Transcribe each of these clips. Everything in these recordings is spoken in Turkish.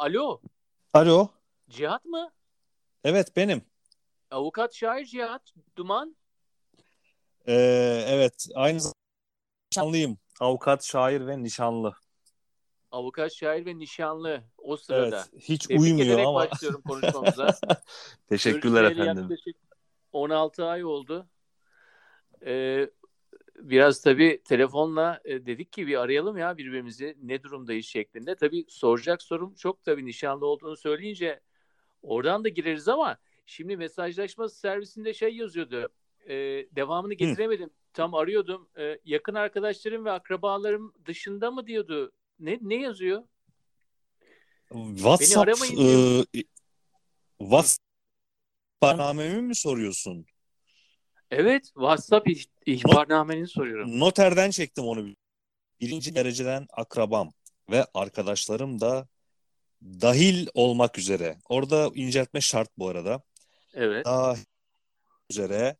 Alo, Alo. Cihat mı? Evet benim. Avukat şair Cihat Duman. Ee, evet aynı zamanda nişanlıyım. Avukat, şair ve nişanlı. Avukat şair ve nişanlı o sırada. Evet hiç Tebrik uymuyor ama. başlıyorum konuşmamıza. Teşekkürler Görüşmeyeli efendim. Yaklaşık 16 ay oldu. Ee, biraz tabii telefonla e, dedik ki bir arayalım ya birbirimizi ne durumdayız şeklinde. Tabii soracak sorum çok tabii nişanlı olduğunu söyleyince oradan da gireriz ama şimdi mesajlaşma servisinde şey yazıyordu. e, devamını getiremedim. Tam arıyordum. E, yakın arkadaşlarım ve akrabalarım dışında mı diyordu. Ne ne yazıyor? WhatsApp aramayın e, WhatsApp mi soruyorsun? Evet, WhatsApp ih- ihbarnameni soruyorum. Noterden çektim onu. Birinci dereceden akrabam ve arkadaşlarım da dahil olmak üzere. Orada inceltme şart bu arada. Evet. Dahil üzere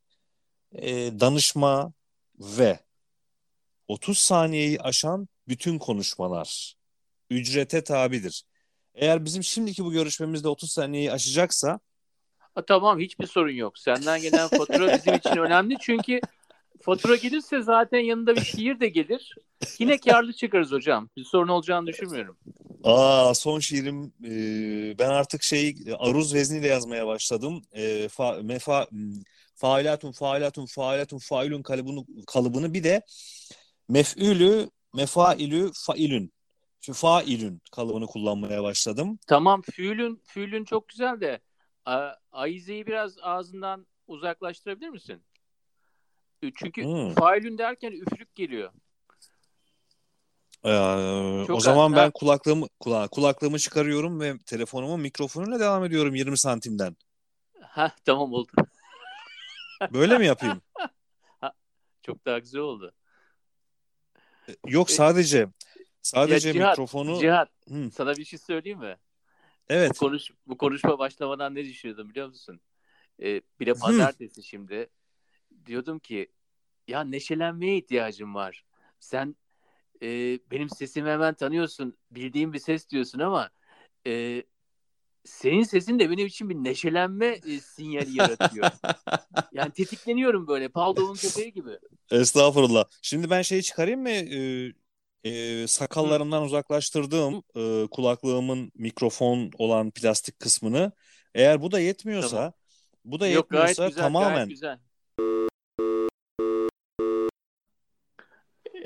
e, danışma ve 30 saniyeyi aşan bütün konuşmalar ücrete tabidir. Eğer bizim şimdiki bu görüşmemizde 30 saniyeyi aşacaksa Ha, tamam hiçbir sorun yok. Senden gelen fatura bizim için önemli çünkü fatura gelirse zaten yanında bir şiir de gelir. Yine karlı çıkarız hocam. Bir sorun olacağını düşünmüyorum. aa son şiirim e, ben artık şey aruz vezniyle yazmaya başladım. E, fa, mefa m, failatun failatun failatun failun kalıbını kalıbını bir de mef'ülü mefailü failün şu failün kalıbını kullanmaya başladım. Tamam füülün, füülün çok güzel de a- biraz ağzından uzaklaştırabilir misin? Çünkü Hmm. failün derken üflük geliyor. Ee, Çok o zaman az- ben ha. kulaklığımı kula, kulaklığımı çıkarıyorum ve telefonumu mikrofonuyla devam ediyorum 20 santimden. Ha tamam oldu. Böyle mi yapayım? Çok daha güzel oldu. Yok sadece sadece Ya Cihat, mikrofonu Cihat Hı, sana bir şey söyleyeyim mi? Bu, evet. konuş, bu konuşma başlamadan ne düşünüyordum biliyor musun? Ee, bir de pazartesi şimdi. Diyordum ki ya neşelenmeye ihtiyacım var. Sen e, benim sesimi hemen tanıyorsun. Bildiğim bir ses diyorsun ama e, senin sesin de benim için bir neşelenme e, sinyali yaratıyor. Yani tetikleniyorum böyle. Pavlov'un köpeği gibi. Estağfurullah. Şimdi ben şeyi çıkarayım mı? Ee, e, sakallarımdan uzaklaştırdığım e, kulaklığımın mikrofon olan plastik kısmını. Eğer bu da yetmiyorsa, Tamam. bu da Yok gayet yetmiyorsa güzel, tamamen gayet güzel.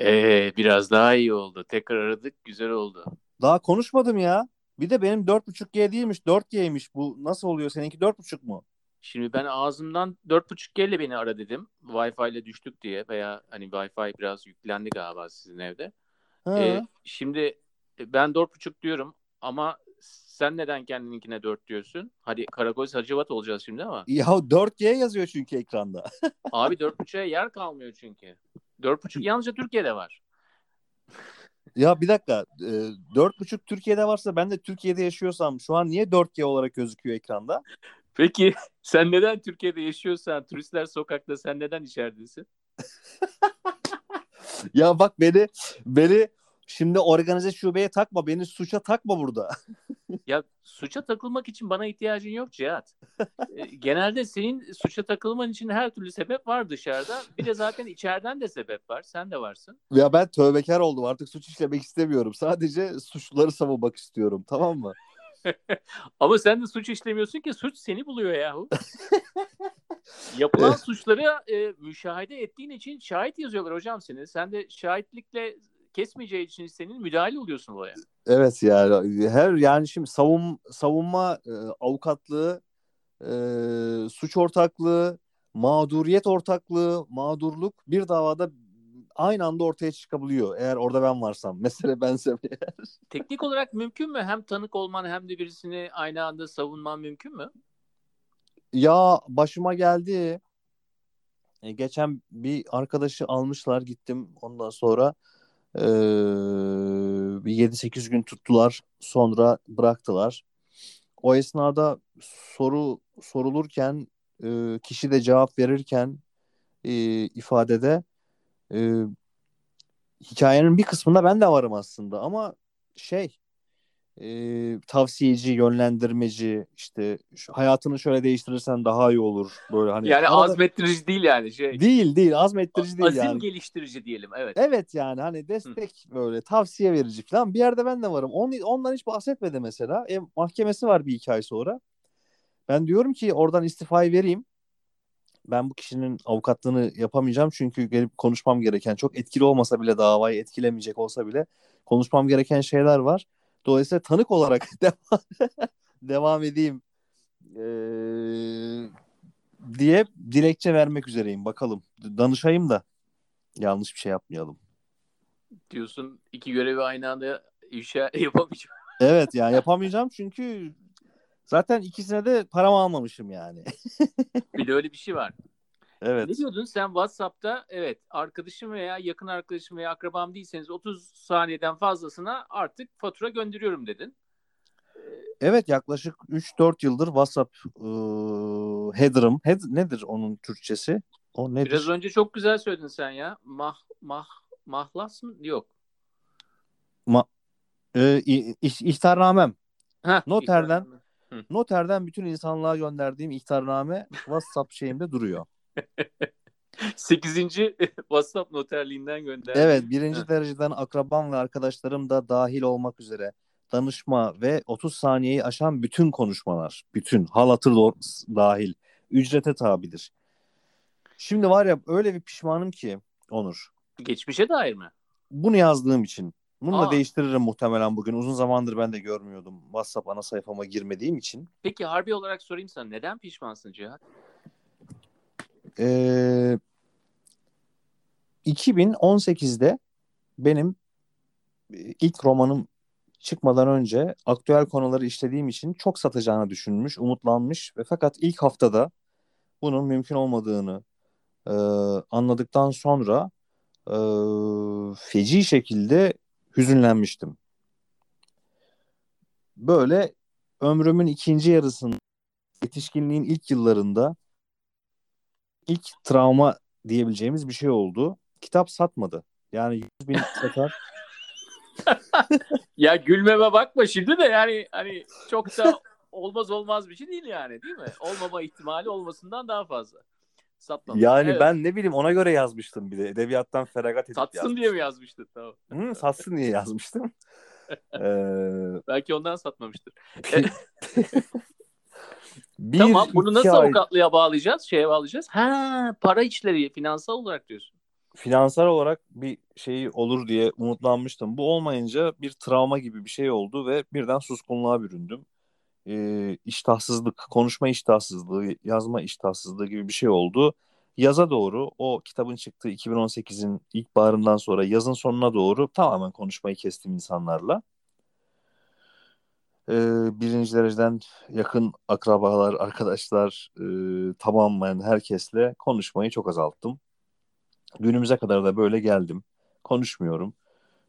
Ee, biraz daha iyi oldu. Tekrar aradık, güzel oldu. Daha konuşmadım ya. Bir de benim 4.5G değilmiş, 4G'ymiş. Bu nasıl oluyor? Seninki 4.5 mu? Şimdi ben ağzımdan 4.5G ile beni ara dedim. Wi-Fi ile düştük diye veya hani Wi-Fi biraz yüklendi galiba sizin evde. Ha. Ee, şimdi ben 4.5 diyorum ama sen neden kendininkine 4 diyorsun? Hadi Karakoz Hacivat olacağız şimdi ama. Ya 4G yazıyor çünkü ekranda. Abi 4.5'a yer kalmıyor çünkü. 4.5 yalnızca Türkiye'de var. Ya bir dakika. E, 4.5 Türkiye'de varsa ben de Türkiye'de yaşıyorsam şu an niye 4G olarak gözüküyor ekranda? Peki sen neden Türkiye'de yaşıyorsan turistler sokakta sen neden içeridesin? Ya bak beni beni şimdi organize şubeye takma. Beni suça takma burada. Ya suça takılmak için bana ihtiyacın yok Cihat. Ee, Genelde senin suça takılman için her türlü sebep var dışarıda. Bir de zaten içeriden de sebep var. Sen de varsın. Ya ben tövbekar oldum. Artık suç işlemek istemiyorum. Sadece suçluları savunmak istiyorum. Tamam mı? Ama sen de suç işlemiyorsun ki suç seni buluyor yahu. Yapılan suçları e, müşahede ettiğin için şahit yazıyorlar hocam seni. Sen de şahitlikle kesmeyeceği için senin müdahale oluyorsun olaya. Evet yani her yani şimdi savun savunma e, avukatlığı e, suç ortaklığı mağduriyet ortaklığı mağdurluk bir davada aynı anda ortaya çıkabiliyor eğer orada ben varsam. Mesele bensem Teknik olarak mümkün mü? Hem tanık olman hem de birisini aynı anda savunman mümkün mü? ya başıma geldi. E, geçen bir arkadaşı almışlar gittim. Ondan sonra e, bir 7-8 gün tuttular. Sonra bıraktılar. O esnada soru sorulurken e, kişi de cevap verirken e, ifadede e, hikayenin bir kısmında ben de varım aslında ama şey e, tavsiyeci, yönlendirmeci işte hayatını şöyle değiştirirsen daha iyi olur böyle hani Yani arada- azmettirici değil yani şey. değil değil azmettirici değil Azim yani. geliştirici diyelim evet. Evet yani hani destek böyle tavsiye verici falan bir yerde ben de varım. On, ondan hiç bahsetmedi mesela. E, mahkemesi var bir iki ay sonra. Ben diyorum ki oradan istifayı vereyim. Ben bu kişinin avukatlığını yapamayacağım çünkü gelip konuşmam gereken çok etkili olmasa bile davayı etkilemeyecek olsa bile konuşmam gereken şeyler var. Dolayısıyla tanık olarak devam, devam edeyim ee, diye dilekçe vermek üzereyim. Bakalım danışayım da yanlış bir şey yapmayalım. Diyorsun iki görevi aynı anda işe yapamayacağım. Evet yani yapamayacağım çünkü zaten ikisine de paramı almamışım yani. Bir de öyle bir şey var. evet. Ne diyordun sen WhatsApp'ta evet arkadaşım veya yakın arkadaşım veya akrabam değilseniz 30 saniyeden fazlasına artık fatura gönderiyorum dedin. Evet yaklaşık 3-4 yıldır WhatsApp ıı, header'ım. Head, nedir onun Türkçesi? O nedir? Biraz önce çok güzel söyledin sen ya. Mah mah mahlas mı? Yok. Ee, i- iş- ihtarnamem. Heh, Noterden. İkram- Noterden bütün insanlığa gönderdiğim ihtarname WhatsApp şeyimde duruyor. Sekizinci WhatsApp noterliğinden gönder. Evet birinci dereceden akrabam ve arkadaşlarım da dahil olmak üzere danışma ve 30 saniyeyi aşan bütün konuşmalar, bütün hal hatır dahil ücrete tabidir. Şimdi var ya öyle bir pişmanım ki Onur. Geçmişe dair mi? Bunu yazdığım için. Bunu da Aa. değiştiririm muhtemelen bugün. Uzun zamandır ben de görmüyordum. WhatsApp ana sayfama girmediğim için. Peki harbi olarak sorayım sana neden pişmansın Cihat? Ee, 2018'de benim e, ilk romanım çıkmadan önce aktüel konuları işlediğim için çok satacağını düşünmüş, umutlanmış ve fakat ilk haftada bunun mümkün olmadığını e, anladıktan sonra e, feci şekilde hüzünlenmiştim. Böyle ömrümün ikinci yarısında yetişkinliğin ilk yıllarında ilk travma diyebileceğimiz bir şey oldu. Kitap satmadı. Yani 100 bin satar. Ya gülmeme bakma şimdi de yani hani çok da olmaz olmaz bir şey değil yani değil mi? Olmama ihtimali olmasından daha fazla. Satmamış. Yani Evet. ben ne bileyim ona göre yazmıştım bir de. Edebiyattan feragat edip Satsın yazmıştım. diye mi yazmıştın? Tamam. Hı, satsın diye yazmıştım. Ee, Belki ondan satmamıştır. bir, tamam bunu nasıl ay avukatlığa bağlayacağız? Şeye bağlayacağız? Ha para içleri finansal olarak diyorsun. finansal olarak bir şey olur diye umutlanmıştım. Bu olmayınca bir travma gibi bir şey oldu ve birden suskunluğa büründüm. Ee, iştahsızlık, konuşma iştahsızlığı, yazma iştahsızlığı gibi bir şey oldu. Yaza doğru o kitabın çıktığı 2018'in ilkbaharından sonra yazın sonuna doğru tamamen konuşmayı kestim insanlarla. Ee, birinci dereceden yakın akrabalar, arkadaşlar e, tamamen herkesle konuşmayı çok azalttım. Günümüze kadar da böyle geldim. Konuşmuyorum.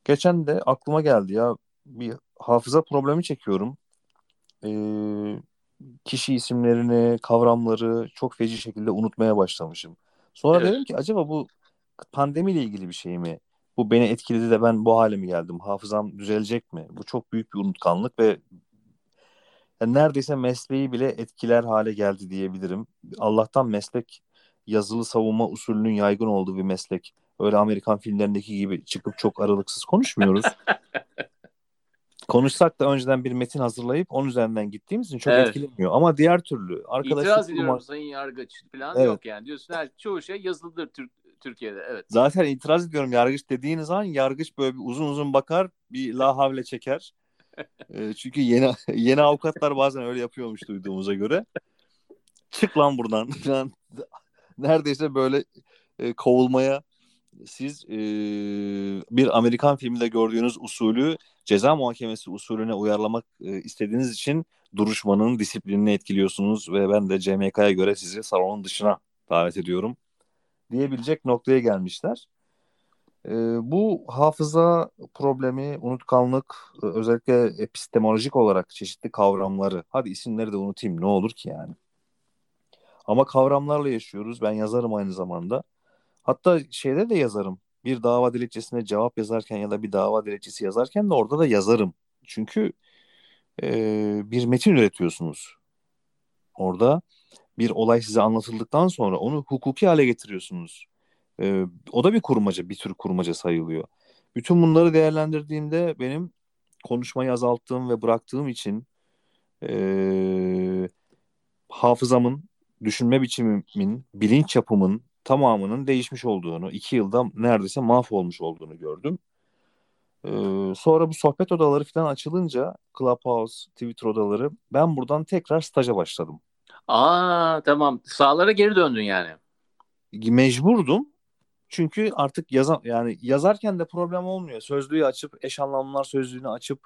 Geçen de aklıma geldi ya bir hafıza problemi çekiyorum. Ee, kişi isimlerini, kavramları çok feci şekilde unutmaya başlamışım. Sonra Evet. dedim ki acaba bu pandemiyle ilgili bir şey mi? Bu beni etkiledi de ben bu hale mi geldim? Hafızam düzelecek mi? Bu çok büyük bir unutkanlık ve yani neredeyse mesleği bile etkiler hale geldi diyebilirim. Allah'tan meslek yazılı savunma usulünün yaygın olduğu bir meslek. Öyle Amerikan filmlerindeki gibi çıkıp çok aralıksız konuşmuyoruz. Konuşsak da önceden bir metin hazırlayıp onun üzerinden gittiğimiz için çok Evet. etkilemiyor. Ama diğer türlü arkadaşlık İtiraz ediyorum kurmak- sayın yargıç falan Evet. yok yani. Diyorsun her çoğu şey yazılıdır Türk, Türkiye'de. Evet. Zaten itiraz ediyorum yargıç dediğiniz an yargıç böyle bir uzun uzun bakar bir la havle çeker. E, çünkü yeni yeni avukatlar bazen öyle yapıyormuş duyduğumuza göre. Çık lan buradan. Neredeyse böyle e, kovulmaya siz e, bir Amerikan filminde gördüğünüz usulü ceza muhakemesi usulüne uyarlamak e, istediğiniz için duruşmanın disiplinini etkiliyorsunuz ve ben de CMK'ya göre sizi salonun dışına davet ediyorum diyebilecek noktaya gelmişler. E, bu hafıza problemi, unutkanlık, e, özellikle epistemolojik olarak çeşitli kavramları, hadi isimleri de unutayım ne olur ki yani. Ama kavramlarla yaşıyoruz. Ben yazarım aynı zamanda. Hatta şeyde de yazarım. Bir dava dilekçesine cevap yazarken ya da bir dava dilekçesi yazarken de orada da yazarım. Çünkü e, bir metin üretiyorsunuz. Orada bir olay size anlatıldıktan sonra onu hukuki hale getiriyorsunuz. E, o da bir kurmaca, bir tür kurmaca sayılıyor. Bütün bunları değerlendirdiğimde benim konuşmayı azalttığım ve bıraktığım için e, hafızamın, düşünme biçimimin, bilinç yapımın tamamının değişmiş olduğunu, iki yılda neredeyse mahvolmuş olduğunu gördüm. Ee, sonra bu sohbet odaları falan açılınca Clubhouse, Twitter odaları ben buradan tekrar staja başladım. Aa tamam. Sağlara geri döndün yani. Mecburdum. Çünkü artık yazan yani yazarken de problem olmuyor. Sözlüğü açıp eş anlamlar sözlüğünü açıp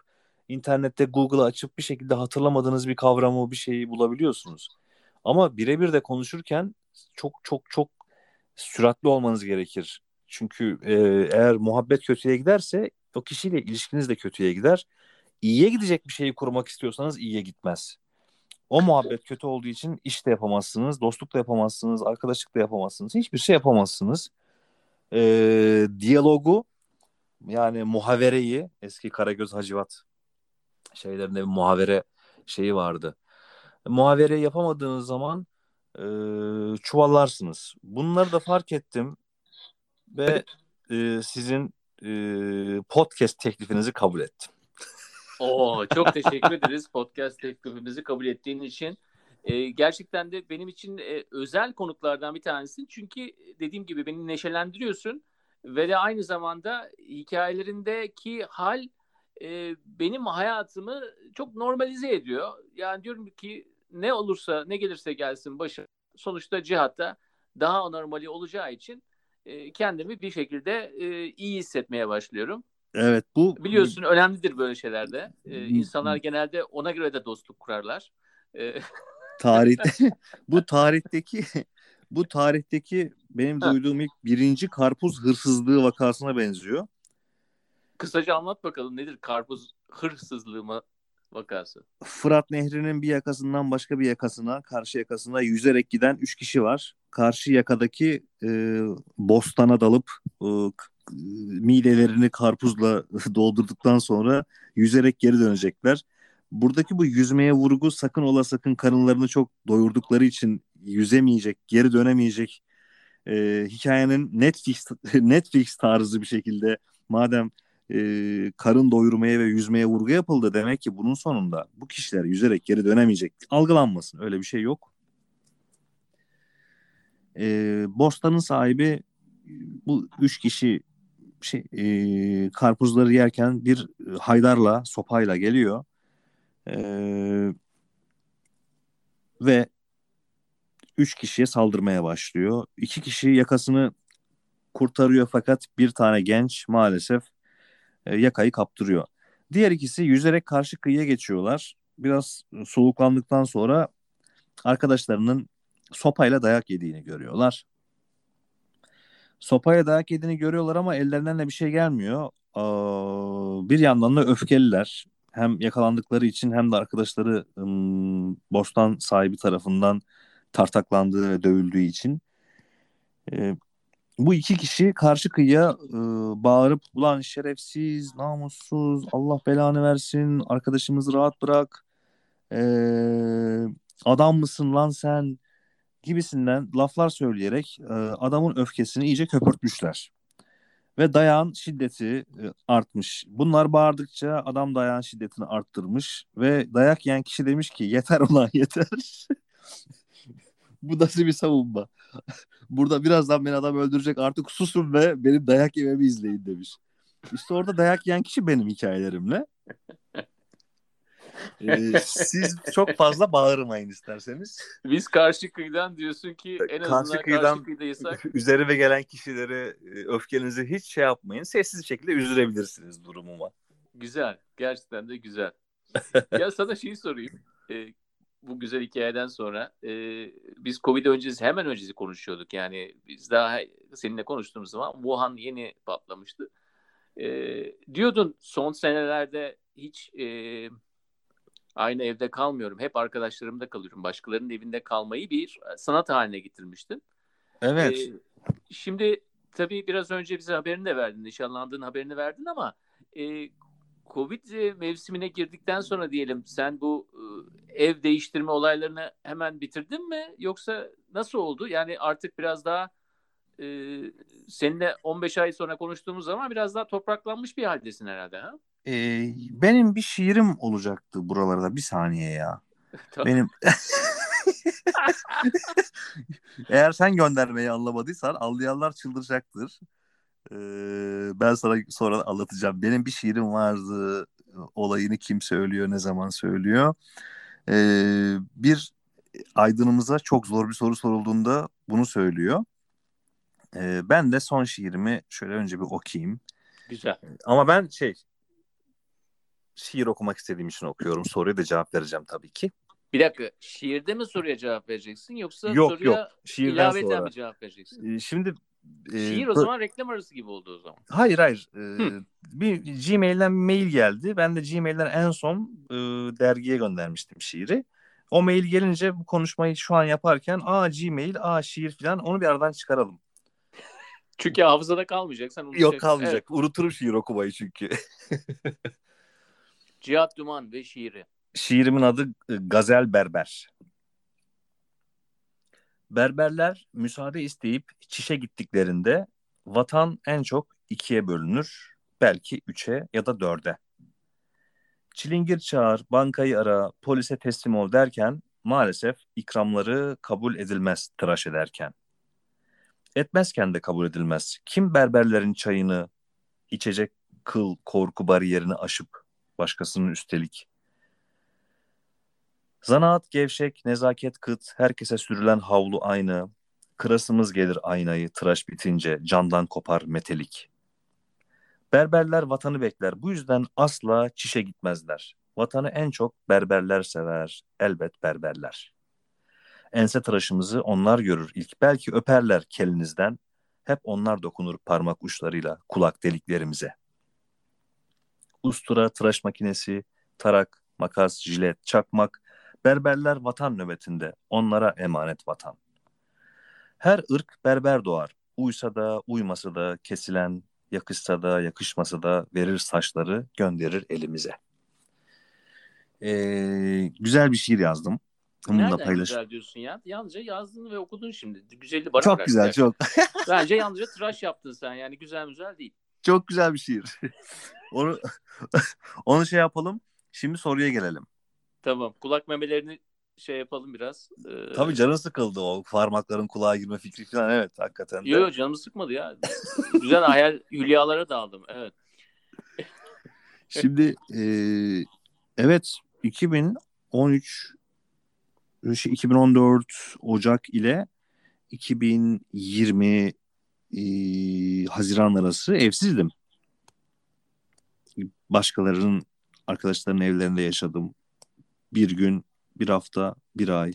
internette Google'ı açıp bir şekilde hatırlamadığınız bir kavramı bir şeyi bulabiliyorsunuz. Ama birebir de konuşurken çok çok çok süratli olmanız gerekir. Çünkü e, eğer muhabbet kötüye giderse o kişiyle ilişkiniz de kötüye gider. İyiye gidecek bir şeyi kurmak istiyorsanız iyiye gitmez. O muhabbet kötü olduğu için iş de yapamazsınız, dostluk da yapamazsınız, arkadaşlık da yapamazsınız. Hiçbir şey yapamazsınız. E, diyalogu yani muhavereyi eski Karagöz Hacivat şeylerinde bir muhavere şeyi vardı. Muhavere yapamadığınız zaman e, çuvallarsınız. Bunları da fark ettim ve e, sizin e, podcast teklifinizi kabul ettim. Oo, çok teşekkür ederiz podcast teklifimizi kabul ettiğin için. Ee, gerçekten de benim için e, özel konuklardan bir tanesin. Çünkü dediğim gibi beni neşelendiriyorsun ve de aynı zamanda hikayelerindeki hal e, benim hayatımı çok normalize ediyor. Yani diyorum ki ne olursa ne gelirse gelsin başı sonuçta cihatta daha normali olacağı için e, kendimi bir şekilde e, iyi hissetmeye başlıyorum. Evet bu biliyorsun önemlidir böyle şeylerde. E, insanlar genelde ona göre de dostluk kurarlar. E, tarihte bu tarihteki bu tarihteki benim duyduğum ilk birinci karpuz hırsızlığı vakasına benziyor. Kısaca anlat bakalım nedir karpuz hırsızlığı mı vakası? Fırat Nehri'nin bir yakasından başka bir yakasına, karşı yakasına yüzerek giden üç kişi var. Karşı yakadaki e, bostana dalıp e, midelerini karpuzla doldurduktan sonra yüzerek geri dönecekler. Buradaki bu yüzmeye vurgu sakın ola sakın karınlarını çok doyurdukları için yüzemeyecek, geri dönemeyecek e, hikayenin Netflix Netflix tarzı bir şekilde madem e, karın doyurmaya ve yüzmeye vurgu yapıldı demek ki bunun sonunda bu kişiler yüzerek geri dönemeyecek. Algılanmasın. Öyle bir şey yok. E, Bostan'ın sahibi bu üç kişi şey e, karpuzları yerken bir haydarla sopayla geliyor. E, ve üç kişiye saldırmaya başlıyor. İki kişi yakasını kurtarıyor fakat bir tane genç maalesef e, yakayı kaptırıyor. Diğer ikisi yüzerek karşı kıyıya geçiyorlar. Biraz soğuklandıktan sonra arkadaşlarının sopayla dayak yediğini görüyorlar. Sopaya dayak yediğini görüyorlar ama ellerinden de bir şey gelmiyor. bir yandan da öfkeliler. Hem yakalandıkları için hem de arkadaşları ım, bostan sahibi tarafından tartaklandığı ve dövüldüğü için. E, bu iki kişi karşı kıyıya e, bağırıp ulan şerefsiz, namussuz, Allah belanı versin, arkadaşımızı rahat bırak, e, adam mısın lan sen gibisinden laflar söyleyerek e, adamın öfkesini iyice köpürtmüşler. Ve dayağın şiddeti e, artmış. Bunlar bağırdıkça adam dayağın şiddetini arttırmış ve dayak yiyen kişi demiş ki yeter ulan yeter. Bu nasıl bir savunma? Burada birazdan beni adam öldürecek artık susun ve benim dayak yememi izleyin demiş. İşte orada dayak yiyen kişi benim hikayelerimle. ee, siz çok fazla bağırmayın isterseniz. Biz karşı kıyıdan diyorsun ki en karşı azından kıyıdan karşı kıyıdaysak. Üzerime gelen kişileri e, öfkenizi hiç şey yapmayın. Sessiz şekilde üzdürebilirsiniz durumuma. Güzel. Gerçekten de güzel. ya sana şeyi sorayım. Ee, bu güzel hikayeden sonra e, biz Covid öncesi hemen öncesi konuşuyorduk. Yani biz daha seninle konuştuğumuz zaman Wuhan yeni patlamıştı. E, diyordun son senelerde hiç e, aynı evde kalmıyorum. Hep arkadaşlarımda kalıyorum. Başkalarının evinde kalmayı bir sanat haline getirmiştin. Evet. E, şimdi tabii biraz önce bize haberini de verdin. Nişanlandığın haberini verdin ama e, Covid e, mevsimine girdikten sonra diyelim sen bu e, ev değiştirme olaylarını hemen bitirdin mi? Yoksa nasıl oldu? Yani artık biraz daha e, seninle 15 ay sonra konuştuğumuz zaman biraz daha topraklanmış bir haldesin herhalde. Ha? Ee, benim bir şiirim olacaktı buralarda. Bir saniye ya. Benim Eğer sen göndermeyi anlamadıysan anlayanlar çıldıracaktır. Ee, ben sana sonra anlatacağım. Benim bir şiirim vardı. Olayını kim söylüyor, ne zaman söylüyor. Ee, bir aydınımıza çok zor bir soru sorulduğunda bunu söylüyor. Ee, ben de son şiirimi şöyle önce bir okuyayım. Güzel. Ama ben şey şiir okumak istediğim için okuyorum. Soruya da cevap vereceğim tabii ki. Bir dakika şiirde mi soruya cevap vereceksin yoksa Yok, soruya yok. Şiirden ilaveten sonra. mi cevap vereceksin? Ee, Şimdi e, Şiir o zaman reklam arası gibi oldu o zaman. Hayır hayır. Ee, bir Gmail'den bir mail geldi. Ben de Gmail'den en son e, dergiye göndermiştim şiiri. O mail gelince bu konuşmayı şu an yaparken aa Gmail, aa şiir falan onu bir aradan çıkaralım. Çünkü hafızada kalmayacak. Sen unutacaksın. Yok kalmayacak. Evet. Unuturum şiir okumayı çünkü. Cihat Duman ve şiiri. Şiirimin adı e, Gazel Berber. Berberler müsaade isteyip çişe gittiklerinde vatan en çok ikiye bölünür, belki üçe ya da dörde. Çilingir çağır, bankayı ara, polise teslim ol derken maalesef ikramları kabul edilmez tıraş ederken. Etmezken de kabul edilmez. Kim berberlerin çayını içecek kıl korku bariyerini aşıp başkasının üstelik Zanaat gevşek, nezaket kıt, herkese sürülen havlu aynı. Kırasımız gelir aynayı, tıraş bitince candan kopar metelik. Berberler vatanı bekler, bu yüzden asla çişe gitmezler. Vatanı en çok berberler sever, elbet berberler. Ense tıraşımızı onlar görür ilk, belki öperler kelinizden. Hep onlar dokunur parmak uçlarıyla kulak deliklerimize. Ustura, tıraş makinesi, tarak, makas, jilet, çakmak, Berberler vatan nöbetinde, onlara emanet vatan. Her ırk berber doğar, uysa da uymasa da kesilen, yakışsa da yakışmasa da verir saçları gönderir elimize. Ee, güzel bir şiir yazdım. Bununla Nereden paylaş. güzel diyorsun ya? Yalnızca yazdın ve okudun şimdi. Güzeli bana Çok güzel, çok Bence yalnızca tıraş yaptın sen. Yani güzel güzel değil. çok güzel bir şiir. onu onu şey yapalım. Şimdi soruya gelelim. Tamam. Kulak memelerini şey yapalım biraz. Ee, Tabii canın sıkıldı o parmakların kulağa girme fikri falan evet hakikaten de. Yok yok canımı sıkmadı ya. güzel hayal hülyalara daldım. Evet. Şimdi e, evet 2013 şey, 2014 Ocak ile 2020 e, Haziran arası evsizdim. Başkalarının arkadaşlarının evlerinde yaşadım. Bir gün, bir hafta, bir ay,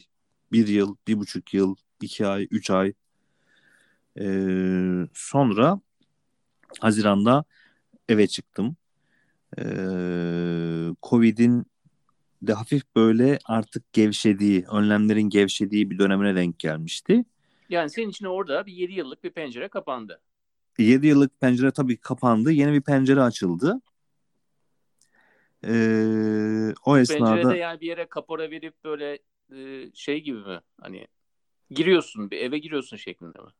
bir yıl, bir buçuk yıl, iki ay, üç ay. E, sonra Haziran'da eve çıktım. Ee, Covid'in de hafif böyle artık gevşediği, önlemlerin gevşediği bir dönemine denk gelmişti. Yani senin için orada bir 7 yıllık bir pencere kapandı. 7 yıllık pencere tabii kapandı. Yeni bir pencere açıldı. Ee, o esnada Pencerede yani bir yere kapora verip böyle e, şey gibi mi? Hani giriyorsun bir eve giriyorsun şeklinde mi?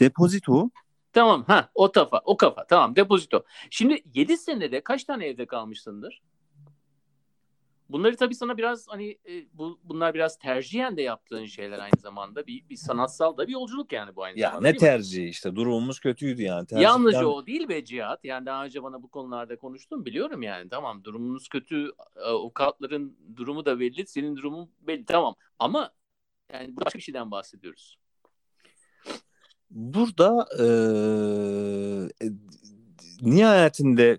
depozito Tamam ha o kafa o kafa tamam depozito. Şimdi 7 senede kaç tane evde kalmışsındır? Bunları tabii sana biraz hani e, bu bunlar biraz tercihen de yaptığın şeyler aynı zamanda bir, bir sanatsal da bir yolculuk yani bu aynı ya zamanda. ne değil mi? tercihi işte durumumuz kötüydü yani. Tercihten- Yalnızca o değil be Cihat. Yani daha önce bana bu konularda konuştun biliyorum yani. Tamam durumunuz kötü. e, Avukatların durumu da belli. Senin durumun belli. Tamam. Ama yani başka bir şeyden bahsediyoruz. Burada eee, e, nihayetinde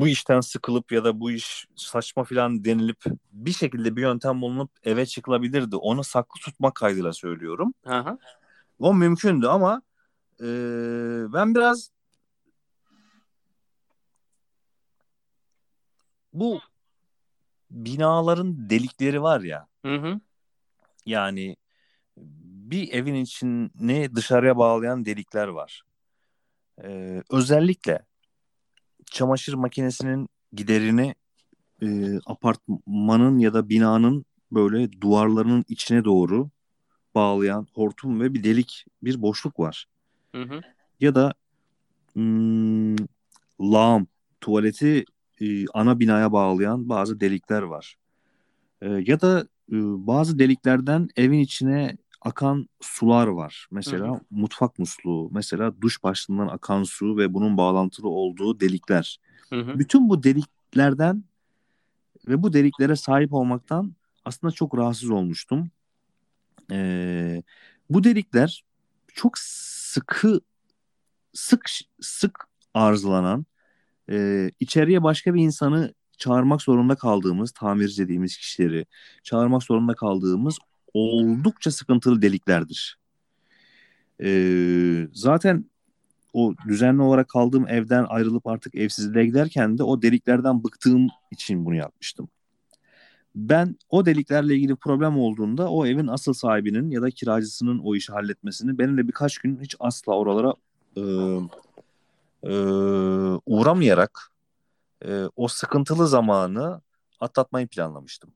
bu işten sıkılıp ya da bu iş saçma filan denilip bir şekilde bir yöntem bulunup eve çıkılabilirdi. Onu saklı tutmak kaydıyla söylüyorum. Hı. O mümkündü ama eee, ben biraz bu binaların delikleri var ya Hı hı. yani bir evin içine dışarıya bağlayan delikler var. Ee, özellikle çamaşır makinesinin giderini e, apartmanın ya da binanın böyle duvarlarının içine doğru bağlayan hortum ve bir delik, bir boşluk var. Hı hı. Ya da hmm, lağım, tuvaleti e, ana binaya bağlayan bazı delikler var. E, ya da e, bazı deliklerden evin içine akan sular var. Mesela Hı hı. mutfak musluğu, mesela duş başlığından akan su ve bunun bağlantılı olduğu delikler. Hı hı. Bütün bu deliklerden ve bu deliklere sahip olmaktan aslında çok rahatsız olmuştum. Ee, bu delikler çok sıkı sık sık arızalanan e, içeriye başka bir insanı çağırmak zorunda kaldığımız tamirci dediğimiz kişileri çağırmak zorunda kaldığımız oldukça sıkıntılı deliklerdir. Ee, zaten o düzenli olarak kaldığım evden ayrılıp artık evsizliğe giderken de o deliklerden bıktığım için bunu yapmıştım. Ben o deliklerle ilgili problem olduğunda o evin asıl sahibinin ya da kiracısının o işi halletmesini benimle birkaç gün hiç asla oralara e, e, uğramayarak e, o sıkıntılı zamanı atlatmayı planlamıştım.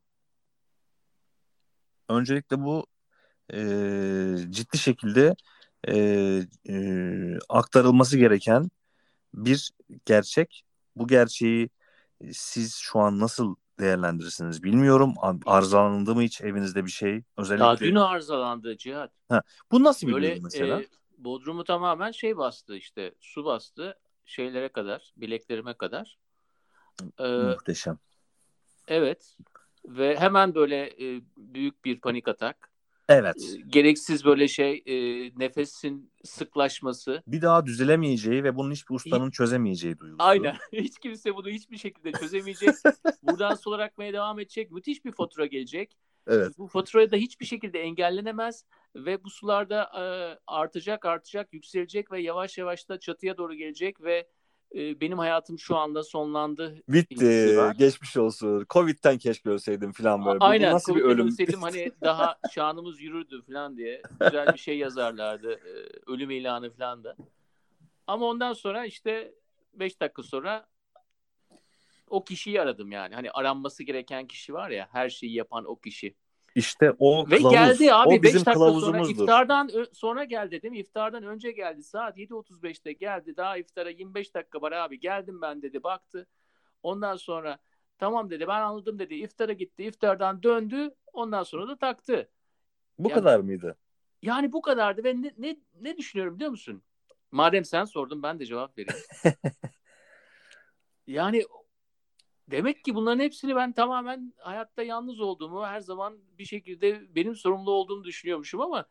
Öncelikle bu e, ciddi şekilde e, e, aktarılması gereken bir gerçek. Bu gerçeği siz şu an nasıl değerlendirirsiniz bilmiyorum. Arızalandı mı hiç evinizde bir şey? Özellikle... Daha dün arızalandı Cihat. Bu nasıl bir Böyle mesela? e, Bodrumu tamamen şey bastı işte su bastı şeylere kadar bileklerime kadar. Ee, Muhteşem. evet ve hemen böyle e, büyük bir panik atak. Evet. E, gereksiz böyle şey e, nefesin sıklaşması. Bir daha düzelemeyeceği ve bunun hiçbir ustanın çözemeyeceği duygusu. Aynen. Hiç kimse bunu hiçbir şekilde çözemeyecek. Buradan sular akmaya devam edecek. Müthiş bir fatura gelecek. Evet. Bu faturayı da hiçbir şekilde engellenemez ve bu sular da e, artacak, artacak, yükselecek ve yavaş yavaş da çatıya doğru gelecek ve e, benim hayatım şu anda sonlandı. Bitti. Geçmiş olsun. Covid'den keşke ölseydim falan böyle. Bu Aynen. nasıl bir ölüm? ölseydim hani daha şanımız yürürdü falan diye güzel bir şey yazarlardı. e, ölüm ilanı falan da. Ama ondan sonra işte 5 dakika sonra o kişiyi aradım yani. Hani aranması gereken kişi var ya her şeyi yapan o kişi. İşte o Ve kılavuz. geldi abi o 5 bizim dakika sonra kılavuzumuzdur. iftardan sonra gel dedim. İftardan önce geldi. Saat 7.35'te geldi. Daha iftara 25 dakika var abi. Geldim ben dedi. Baktı. Ondan sonra tamam dedi. Ben anladım dedi. İftara gitti. İftardan döndü. Ondan sonra da taktı. Bu Yani- kadar mıydı? Yani bu kadardı ve ne, ne, ne düşünüyorum biliyor musun? Madem sen sordun ben de cevap vereyim. yani demek ki bunların hepsini ben tamamen hayatta yalnız olduğumu her zaman bir şekilde benim sorumlu olduğumu düşünüyormuşum ama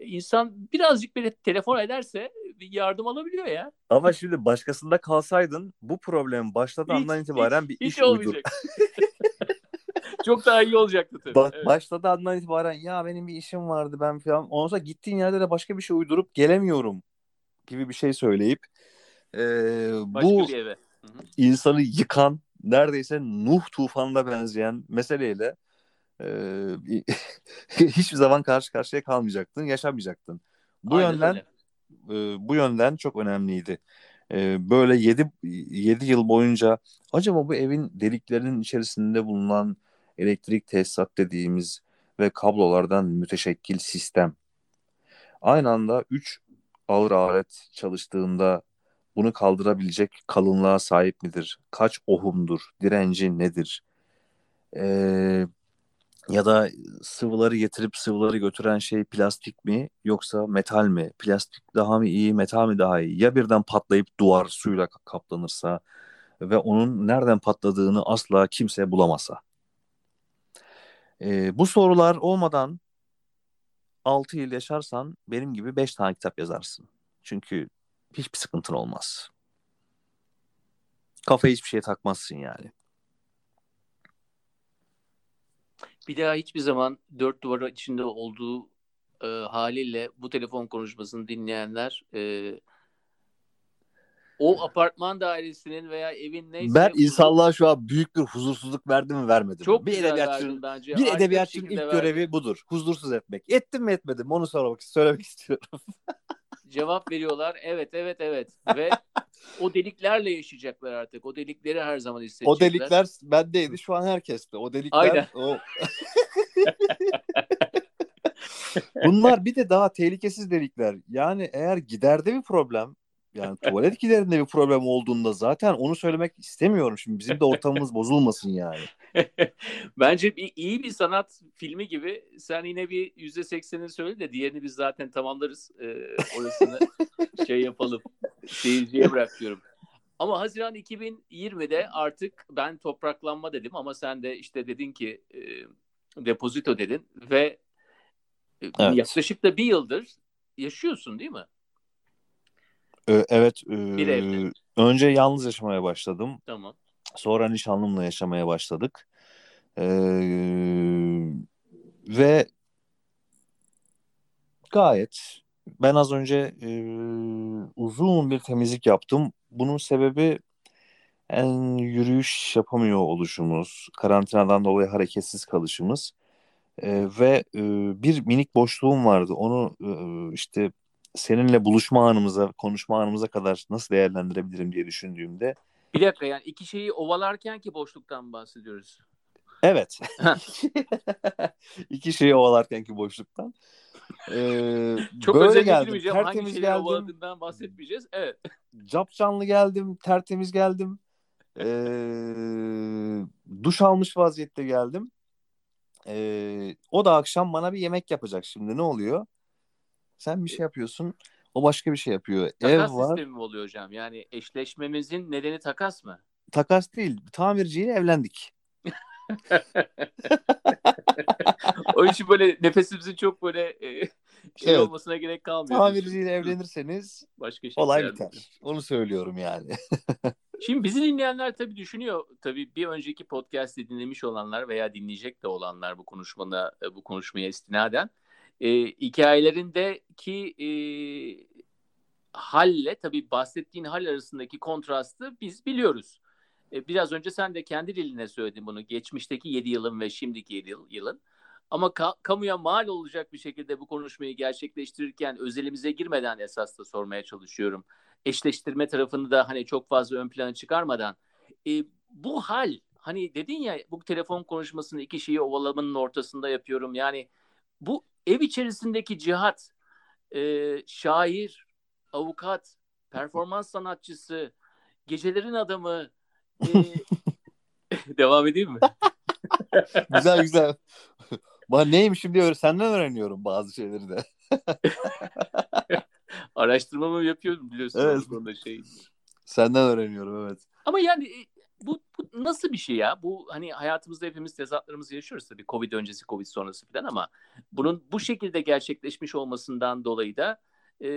insan birazcık bile telefon ederse bir yardım alabiliyor ya. Ama şimdi başkasında kalsaydın bu problem başladığı Hiç- andan itibaren hiç- bir hiç iş olmayacak. Çok daha iyi olacaktı tabii. Bak Evet. başladığı andan itibaren ya benim bir işim vardı ben falan. Ondan sonra gittiğin yerde de başka bir şey uydurup gelemiyorum gibi bir şey söyleyip e, Başka bu bir eve. insanı yıkan neredeyse Nuh tufanına benzeyen meseleyle e, hiçbir zaman karşı karşıya kalmayacaktın, yaşamayacaktın. Bu Aynen yönden öyle. e, bu yönden çok önemliydi. E, böyle 7 7 yıl boyunca acaba bu evin deliklerinin içerisinde bulunan elektrik tesisat dediğimiz ve kablolardan müteşekkil sistem aynı anda 3 ağır alet çalıştığında bunu kaldırabilecek kalınlığa sahip midir? Kaç ohumdur? Direnci nedir? Ee, ya da sıvıları getirip sıvıları götüren şey plastik mi yoksa metal mi? Plastik daha mı iyi, metal mi daha iyi? Ya birden patlayıp duvar suyla kaplanırsa ve onun nereden patladığını asla kimse bulamasa. Ee, bu sorular olmadan 6 yıl yaşarsan benim gibi 5 tane kitap yazarsın. Çünkü hiçbir sıkıntın olmaz. Kafaya hiçbir şeye takmazsın yani. Bir daha hiçbir zaman dört duvar içinde olduğu e, haliyle bu telefon konuşmasını dinleyenler e, o apartman dairesinin veya evin neyse ben huzur- insanlığa şu an büyük bir huzursuzluk verdim mi vermedim çok mi? Bir edebiyatçının bence. bir edebiyatçının ilk verdin. görevi budur. Huzursuz etmek. Ettim mi etmedim mi onu sormak söylemek istiyorum. Cevap veriyorlar. Evet evet evet. Ve o deliklerle yaşayacaklar artık. O delikleri her zaman O hissedecekler. delikler bendeydi şu an herkeste. O delikler Aynen. o Bunlar bir de daha tehlikesiz delikler. Yani eğer giderde bir problem yani tuvalet giderinde bir problem olduğunda zaten onu söylemek istemiyorum. Şimdi bizim de ortamımız bozulmasın yani. Bence bir, iyi bir sanat filmi gibi sen yine bir yüzde seksenini söyle de diğerini biz zaten tamamlarız. Ee, orasını şey yapalım. Seyirciye bırak diyorum. Ama Haziran 2020'de artık ben topraklanma dedim ama sen de işte dedin ki e, depozito dedin ve e, Evet. yaklaşık da bir yıldır yaşıyorsun değil mi? Ee, evet. e, Bir evde. Önce yalnız yaşamaya başladım. Tamam. Sonra nişanlımla yaşamaya başladık. Ee, ve gayet ben az önce e, uzun bir temizlik yaptım. Bunun sebebi en yürüyüş yapamıyor oluşumuz, karantinadan dolayı hareketsiz kalışımız Ee, ve e, bir minik boşluğum vardı. Onu e, işte seninle buluşma anımıza, konuşma anımıza kadar nasıl değerlendirebilirim diye düşündüğümde Bir dakika yani iki şeyi ovalarken ki boşluktan bahsediyoruz. Evet. İki şeyi ovalarkenki boşluktan. Ee, Çok böyle geldim. Tertemiz geldim. bahsetmeyeceğiz. Evet. Cap canlı geldim. Tertemiz geldim. Ee, duş almış vaziyette geldim. Ee, o da akşam bana bir yemek yapacak şimdi. Ne oluyor? Sen bir şey yapıyorsun. O başka bir şey yapıyor. Takas Ev var. sistemi mi oluyor hocam? Yani eşleşmemizin nedeni takas mı? Takas değil. Tamirciyle evlendik. o için böyle nefesimizin çok böyle e, şey Evet. olmasına gerek kalmıyor. Tamirciyle evlenirseniz Başka şey olay biter. Onu söylüyorum yani. Şimdi bizi dinleyenler tabii düşünüyor. Tabii bir önceki podcast'i dinlemiş olanlar veya dinleyecek de olanlar bu konuşmana bu konuşmaya istinaden e, hikayelerindeki e, halle tabii bahsettiğin hal arasındaki kontrastı biz biliyoruz. E, biraz önce sen de kendi diline söyledin bunu. Geçmişteki 7 yılın ve şimdiki 7 yıl, yılın. Ama ka- kamuya mal olacak bir şekilde bu konuşmayı gerçekleştirirken özelimize girmeden esas da sormaya çalışıyorum eşleştirme tarafını da hani çok fazla ön plana çıkarmadan e, bu hal hani dedin ya bu telefon konuşmasını iki şeyi ovalamanın ortasında yapıyorum yani bu ev içerisindeki cihat e, şair avukat performans sanatçısı gecelerin adamı e, devam edeyim mi? güzel güzel. Bana neymişim diye senden öğreniyorum bazı şeyleri de. Araştırmamı yapıyorum biliyorsun Evet. konuda şey. Senden öğreniyorum evet. Ama yani e, bu, bu nasıl bir şey ya? Bu hani hayatımızda hepimiz tezatlarımızı yaşıyoruz tabii. Covid öncesi, Covid sonrası falan ama bunun bu şekilde gerçekleşmiş olmasından dolayı da e,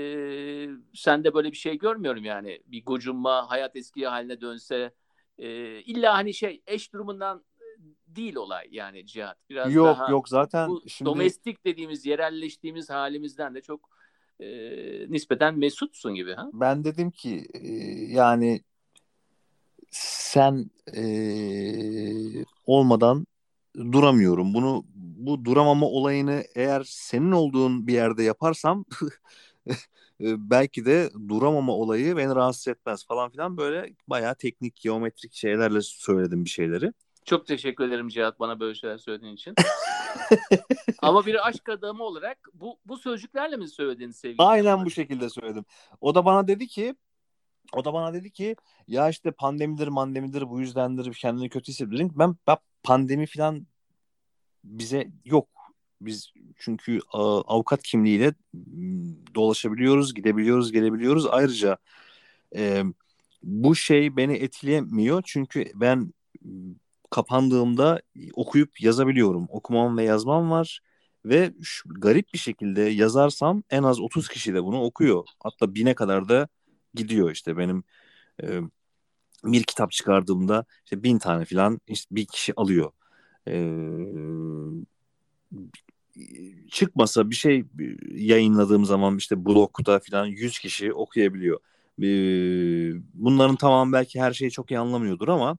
sende böyle bir şey görmüyorum yani. Bir gocunma, hayat eski haline dönse e, illa hani şey eş durumundan değil olay yani Cihat. Biraz yok daha yok zaten bu şimdi domestik dediğimiz yerelleştiğimiz halimizden de çok e, nispeten mesutsun gibi ha? ben dedim ki e, yani sen e, olmadan duramıyorum. Bunu bu duramama olayını eğer senin olduğun bir yerde yaparsam belki de duramama olayı beni rahatsız etmez falan filan böyle bayağı teknik geometrik şeylerle söyledim bir şeyleri. Çok teşekkür ederim Cihat bana böyle şeyler söylediğin için. Ama bir aşk adamı olarak bu bu sözcüklerle mi söyledin sevgili? Aynen bu şekilde söyledim. O da bana dedi ki o da bana dedi ki ya işte pandemidir mandemidir bu yüzdendir kendini kötü hissediyorsun. Ben, ben pandemi falan bize yok. Biz çünkü a, avukat kimliğiyle dolaşabiliyoruz, gidebiliyoruz, gelebiliyoruz. Ayrıca e, bu şey beni etkilemiyor çünkü ben kapandığımda okuyup yazabiliyorum. Okumam ve yazmam var ve şu, garip bir şekilde yazarsam en az 30 kişi de bunu okuyor. Hatta bine kadar da gidiyor işte benim e, bir kitap çıkardığımda işte bin tane falan işte bir kişi alıyor. E, çıkmasa bir şey yayınladığım zaman işte blogda falan 100 kişi okuyabiliyor. E, bunların tamamı belki her şeyi çok iyi anlamıyordur ama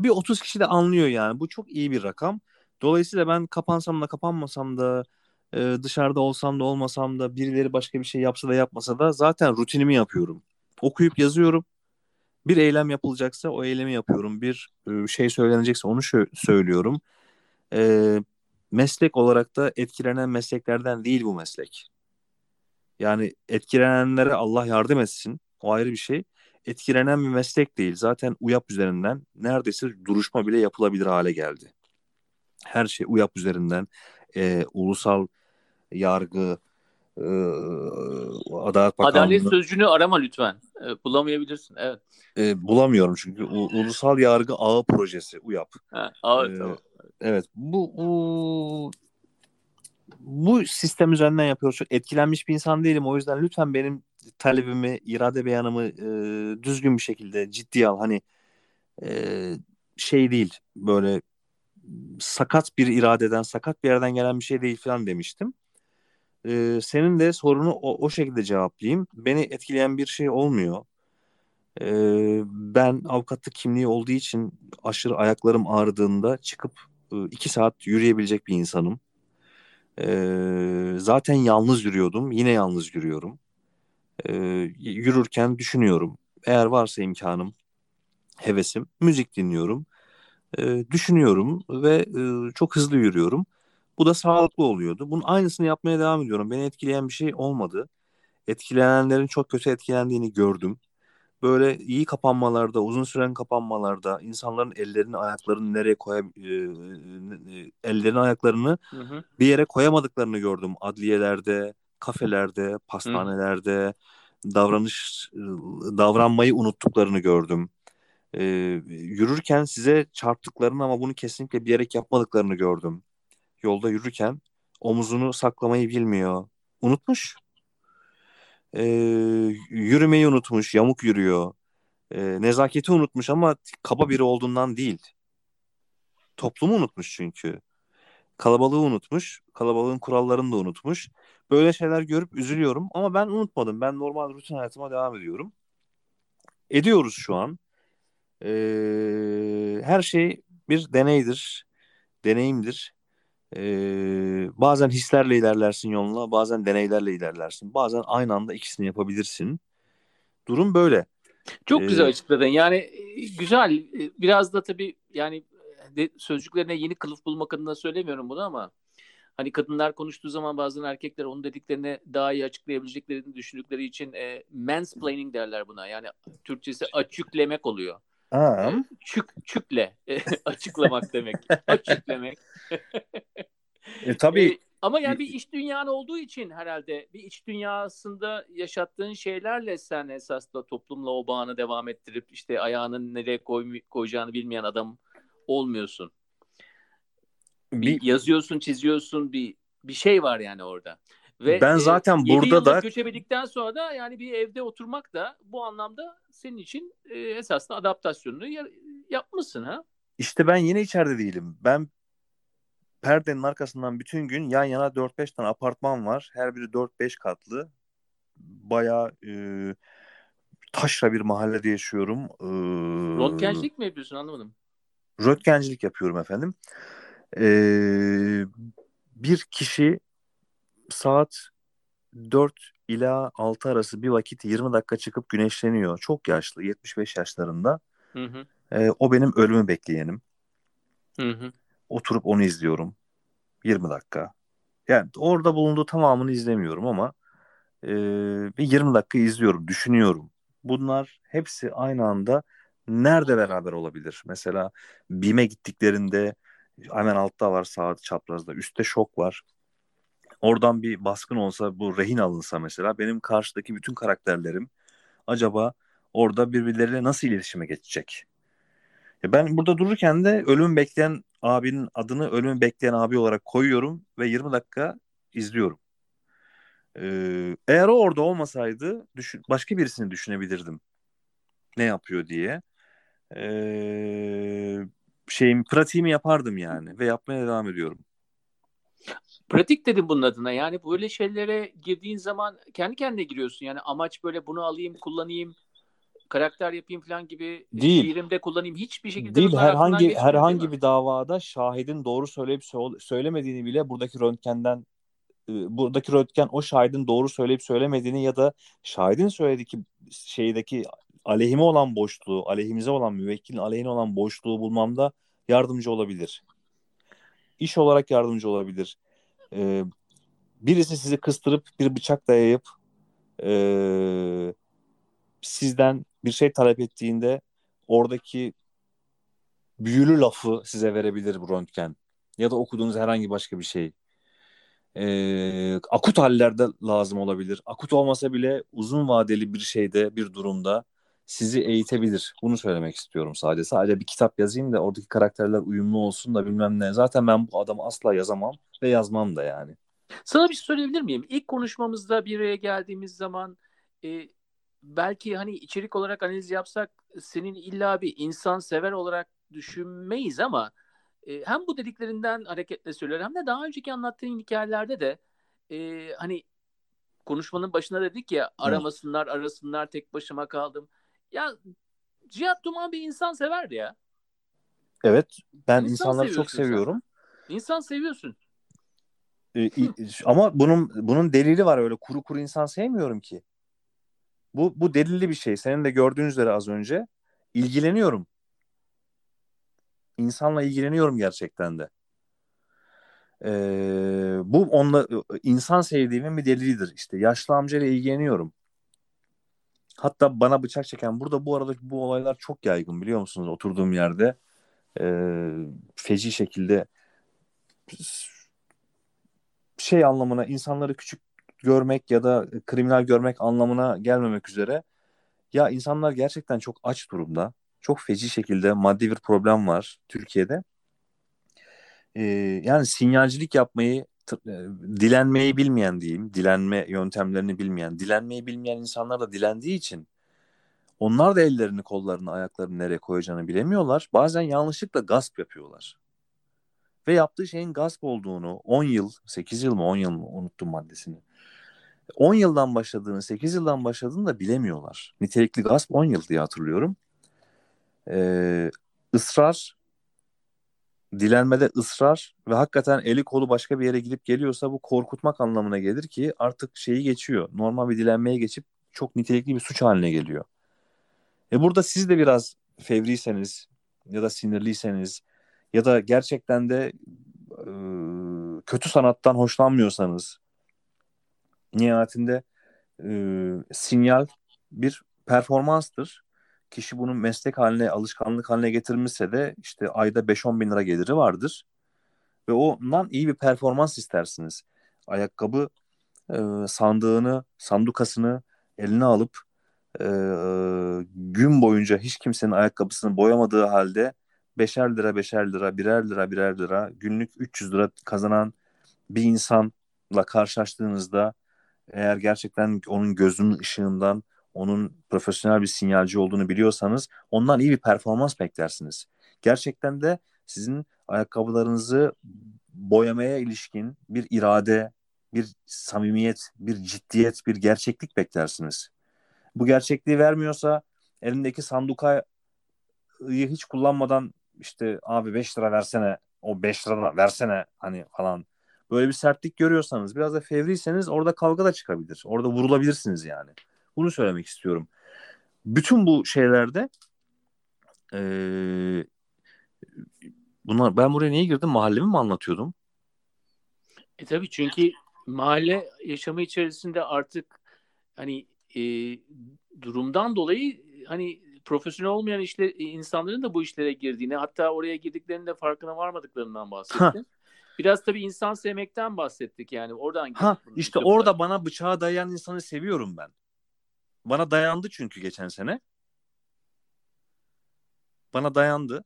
bir 30 kişi de anlıyor yani. Bu çok iyi bir rakam. Dolayısıyla ben kapansam da kapanmasam da e, dışarıda olsam da olmasam da birileri başka bir şey yapsa da yapmasa da zaten rutinimi yapıyorum. Okuyup yazıyorum. Bir eylem yapılacaksa o eylemi yapıyorum. Bir e, şey söylenecekse onu şö- söylüyorum. E, meslek olarak da etkilenen mesleklerden değil bu meslek. Yani etkilenenlere Allah yardım etsin. O ayrı bir şey. Etkilenen bir meslek değil. Zaten UYAP üzerinden neredeyse duruşma bile yapılabilir hale geldi. Her şey UYAP üzerinden. E, ulusal yargı, e, Adalet Bakanlığı. Adalet sözcüğünü arama lütfen. E, bulamayabilirsin. Evet. E, bulamıyorum çünkü U- Ulusal Yargı Ağı Projesi UYAP. Ha, evet, Ee, tamam. Evet bu, bu bu sistem üzerinden yapıyoruz. Çok etkilenmiş bir insan değilim. O yüzden lütfen benim talebimi, irade beyanımı e, düzgün bir şekilde ciddiye al. Hani e, şey değil böyle sakat bir iradeden, sakat bir yerden gelen bir şey değil falan demiştim. E, senin de sorunu o, o şekilde cevaplayayım. Beni etkileyen bir şey olmuyor. E, ben avukatlık kimliği olduğu için aşırı ayaklarım ağrıdığında çıkıp e, iki saat yürüyebilecek bir insanım. E, zaten yalnız yürüyordum. Yine yalnız yürüyorum. E, yürürken düşünüyorum. Eğer varsa imkanım, hevesim, müzik dinliyorum. E, düşünüyorum ve e, çok hızlı yürüyorum. Bu da sağlıklı oluyordu. Bunun aynısını yapmaya devam ediyorum. Beni etkileyen bir şey olmadı. Etkilenenlerin çok kötü etkilendiğini gördüm. Böyle iyi kapanmalarda, uzun süren kapanmalarda insanların ellerini, ayaklarını nereye koya e, ellerini, ayaklarını Hı hı. bir yere koyamadıklarını gördüm. Adliyelerde, kafelerde, pastanelerde davranış e, davranmayı unuttuklarını gördüm. E, yürürken size çarptıklarını ama bunu kesinlikle bilerek yapmadıklarını gördüm. Yolda yürürken omuzunu saklamayı bilmiyor. Unutmuş. E, yürümeyi unutmuş, yamuk yürüyor. E, nezaketi unutmuş ama kaba biri olduğundan değil. Toplumu unutmuş çünkü. Kalabalığı unutmuş. Kalabalığın kurallarını da unutmuş. Böyle şeyler görüp üzülüyorum ama ben unutmadım. Ben normal rutin hayatıma devam ediyorum. Ediyoruz şu an. Ee, her şey bir deneydir. Deneyimdir. Ee, bazen hislerle ilerlersin yoluna, bazen deneylerle ilerlersin. Bazen aynı anda ikisini yapabilirsin. Durum böyle. Çok Ee, güzel açıkladın. Yani e, güzel. E, Biraz da tabii yani de, sözcüklerine yeni kılıf bulmak adına söylemiyorum bunu ama hani kadınlar konuştuğu zaman bazen erkekler onun dediklerini daha iyi açıklayabileceklerini düşündükleri için e, mansplaining derler buna. Yani Türkçesi açüklemek oluyor. Ha, E, çük çükle e, açıklamak demek. Açüklemek. e, tabii E, ama yani bir iç dünyan olduğu için herhalde bir iç dünyasında yaşattığın şeylerle sen esas da toplumla o bağını devam ettirip işte ayağını nereye koy, koyacağını bilmeyen adam olmuyorsun. Bir, bir, yazıyorsun, çiziyorsun bir bir şey var yani orada. Ve Ben zaten yedi burada da- göçebedikten sonra da yani bir evde oturmak da bu anlamda senin için e, esas da adaptasyonunu ya- yapmışsın ha. İşte ben yine içeride değilim. Ben perdenin arkasından bütün gün yan yana 4-5 tane apartman var. Her biri 4-5 katlı. Bayağı e, taşra bir mahallede yaşıyorum. E, Röntgencilik mi yapıyorsun anlamadım. Röntgencilik yapıyorum efendim. E, bir kişi saat 4 ila 6 arası bir vakit 20 dakika çıkıp güneşleniyor. Çok yaşlı, 75 yaşlarında. Hı hı. E, o benim ölümü bekleyenim. Hı hı. oturup onu izliyorum. 20 dakika. Yani orada bulunduğu tamamını izlemiyorum ama e, bir 20 dakika izliyorum, düşünüyorum. Bunlar hepsi aynı anda nerede beraber olabilir? Mesela BİM'e gittiklerinde hemen altta var sağ çaprazda. Üstte şok var. Oradan bir baskın olsa bu rehin alınsa mesela benim karşıdaki bütün karakterlerim acaba orada birbirleriyle nasıl iletişime geçecek? Ya ben burada dururken de ölüm bekleyen abinin adını ölüm bekleyen abi olarak koyuyorum ve 20 dakika izliyorum. Ee, eğer o orada olmasaydı düşün, başka birisini düşünebilirdim. Ne yapıyor diye. Ee, şeyim pratiğimi yapardım yani ve yapmaya devam ediyorum. Pratik dedim bunun adına. Yani böyle şeylere girdiğin zaman kendi kendine giriyorsun. Yani amaç böyle bunu alayım, kullanayım, karakter yapayım falan gibi Değil. şiirimde kullanayım. Hiçbir şekilde Değil herhangi değil herhangi bir davada şahidin doğru söyleyip sö- söylemediğini bile buradaki röntgenden e, buradaki röntgen o şahidin doğru söyleyip söylemediğini ya da şahidin söylediği ki şeydeki aleyhime olan boşluğu, aleyhimize olan müvekkilin aleyhine olan boşluğu bulmamda yardımcı olabilir. İş olarak yardımcı olabilir. Ee, birisi sizi kıstırıp bir bıçak dayayıp e, sizden bir şey talep ettiğinde oradaki büyülü lafı size verebilir bu röntgen. Ya da okuduğunuz herhangi başka bir şey. Ee, akut hallerde lazım olabilir. Akut olmasa bile uzun vadeli bir şeyde, bir durumda sizi eğitebilir. Bunu söylemek istiyorum sadece. Sadece bir kitap yazayım da oradaki karakterler uyumlu olsun da bilmem ne. Zaten ben bu adamı asla yazamam ve yazmam da yani. Sana bir şey söyleyebilir miyim? İlk konuşmamızda bir araya geldiğimiz zaman e, belki hani içerik olarak analiz yapsak senin illa bir insan sever olarak düşünmeyiz ama e, hem bu dediklerinden hareketle söylüyorum hem de daha önceki anlattığın hikayelerde de e, hani konuşmanın başında dedik ya aramasınlar arasınlar tek başıma kaldım. Ya Cihat Duman bir insan severdi ya. Evet ben İnsan insanları çok seviyorsun sen. seviyorum. İnsan seviyorsun. Ee, ama bunun bunun delili var öyle kuru kuru insan sevmiyorum ki. Bu bu delilli bir şey. Senin de gördüğün üzere az önce ilgileniyorum. İnsanla ilgileniyorum gerçekten de. Ee, bu onunla insan sevdiğimin bir delilidir. İşte yaşlı amcayla ilgileniyorum. Hatta bana bıçak çeken burada bu arada bu olaylar çok yaygın biliyor musunuz? Oturduğum yerde ee, feci şekilde şey anlamına insanları küçük görmek ya da kriminal görmek anlamına gelmemek üzere ya insanlar gerçekten çok aç durumda. Çok feci şekilde maddi bir problem var Türkiye'de. Ee, yani sinyalcilik yapmayı e, dilenmeyi bilmeyen diyeyim, dilenme yöntemlerini bilmeyen, dilenmeyi bilmeyen insanlar da dilendiği için onlar da ellerini, kollarını, ayaklarını nereye koyacağını bilemiyorlar. Bazen yanlışlıkla gasp yapıyorlar. Ve yaptığı şeyin gasp olduğunu 10 yıl, 8 yıl mı 10 yıl mı unuttum maddesini. 10 yıldan başladığını, 8 yıldan başladığını da bilemiyorlar. Nitelikli gasp 10 yıl diye hatırlıyorum. Ee, ısrar, dilenmede ısrar ve hakikaten eli kolu başka bir yere gidip geliyorsa bu korkutmak anlamına gelir ki artık şeyi geçiyor. Normal bir dilenmeye geçip çok nitelikli bir suç haline geliyor. E burada siz de biraz fevriyseniz ya da sinirliyseniz ya da gerçekten de e, kötü sanattan hoşlanmıyorsanız nihayetinde e, sinyal bir performanstır. Kişi bunu meslek haline, alışkanlık haline getirmişse de işte ayda 5-10 bin lira geliri vardır. Ve ondan iyi bir performans istersiniz. Ayakkabı e, sandığını, sandukasını eline alıp e, gün boyunca hiç kimsenin ayakkabısını boyamadığı halde beşer lira, beşer lira, birer lira, birer lira günlük 300 lira kazanan bir insanla karşılaştığınızda eğer gerçekten onun gözünün ışığından onun profesyonel bir sinyalci olduğunu biliyorsanız ondan iyi bir performans beklersiniz. Gerçekten de sizin ayakkabılarınızı boyamaya ilişkin bir irade, bir samimiyet, bir ciddiyet, bir gerçeklik beklersiniz. Bu gerçekliği vermiyorsa elindeki sandukayı hiç kullanmadan işte abi 5 lira versene, o 5 lira versene hani falan böyle bir sertlik görüyorsanız biraz da fevriyseniz orada kavga da çıkabilir. Orada vurulabilirsiniz yani. Bunu söylemek istiyorum. Bütün bu şeylerde eee bunlar ben buraya niye girdim? Mahallemi mi anlatıyordum? E tabii çünkü mahalle yaşamı içerisinde artık hani e, durumdan dolayı hani profesyonel olmayan işler insanların da bu işlere girdiğini hatta oraya girdiklerinde farkına varmadıklarından bahsettin. Biraz tabii insan sevmekten bahsettik yani oradan Ha işte orada bana bıçağı dayayan insanı seviyorum ben. Bana dayandı çünkü geçen sene. Bana dayandı.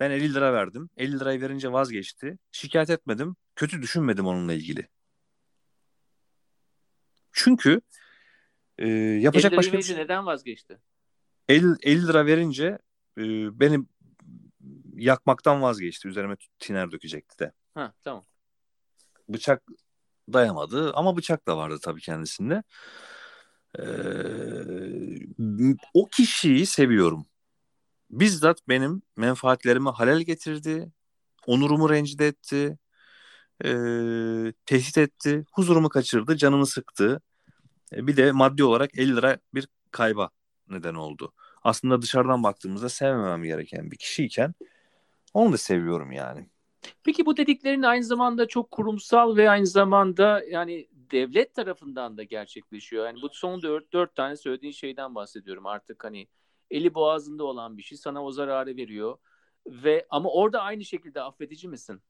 Ben 50 lira verdim. 50 lirayı verince vazgeçti. Şikayet etmedim. Kötü düşünmedim onunla ilgili. Çünkü e, yapacak başka bir şey. neden vazgeçti? 50, 50 lira verince e, beni yakmaktan vazgeçti. Üzerime tiner dökecekti de. Ha tamam. Bıçak dayamadı ama bıçak da vardı tabii kendisinde. Ee, o kişiyi seviyorum. Bizzat benim menfaatlerimi halel getirdi. Onurumu rencide etti. e, tehdit etti, huzurumu kaçırdı, canımı sıktı. E, bir de maddi olarak 50 lira bir kayba neden oldu. Aslında dışarıdan baktığımızda sevmemem gereken bir kişiyken onu da seviyorum yani. Peki bu dediklerin aynı zamanda çok kurumsal ve aynı zamanda yani devlet tarafından da gerçekleşiyor. Yani bu son dört, dört tane söylediğin şeyden bahsediyorum. Artık hani eli boğazında olan bir şey sana o zararı veriyor. Ve ama orada aynı şekilde affedici misin?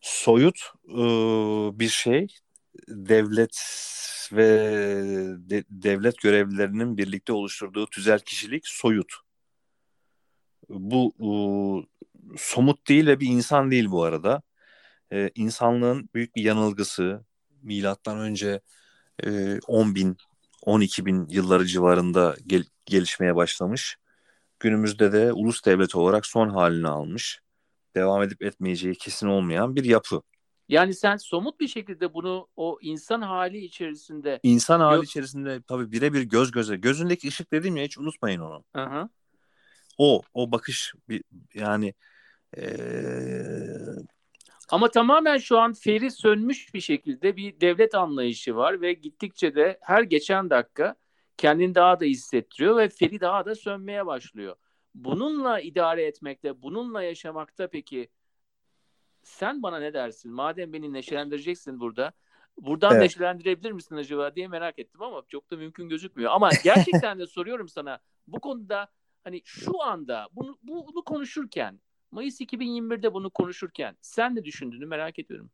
Soyut e, bir şey devlet ve de, devlet görevlilerinin birlikte oluşturduğu tüzel kişilik soyut. Bu e, somut değil ve bir insan değil bu arada. E, insanlığın büyük bir yanılgısı milattan önce e, 10 bin 12 bin yılları civarında gel, gelişmeye başlamış. Günümüzde de ulus devlet olarak son halini almış. Devam edip etmeyeceği kesin olmayan bir yapı. Yani sen somut bir şekilde bunu o insan hali içerisinde insan hali içerisinde tabii birebir göz göze. Gözündeki ışık dedim ya hiç unutmayın onu. Hı O o bakış bir, yani ee... ama tamamen şu an feri sönmüş bir şekilde bir devlet anlayışı var ve gittikçe de her geçen dakika kendini daha da hissettiriyor ve feri daha da sönmeye başlıyor. Bununla idare etmekte, bununla yaşamakta peki sen bana ne dersin? Madem beni neşelendireceksin burada. Buradan evet. neşelendirebilir misin acaba diye merak ettim ama çok da mümkün gözükmüyor. Ama gerçekten de soruyorum sana bu konuda hani şu anda bunu, bunu konuşurken Mayıs 2021'de bunu konuşurken sen ne düşündüğünü merak ediyorum.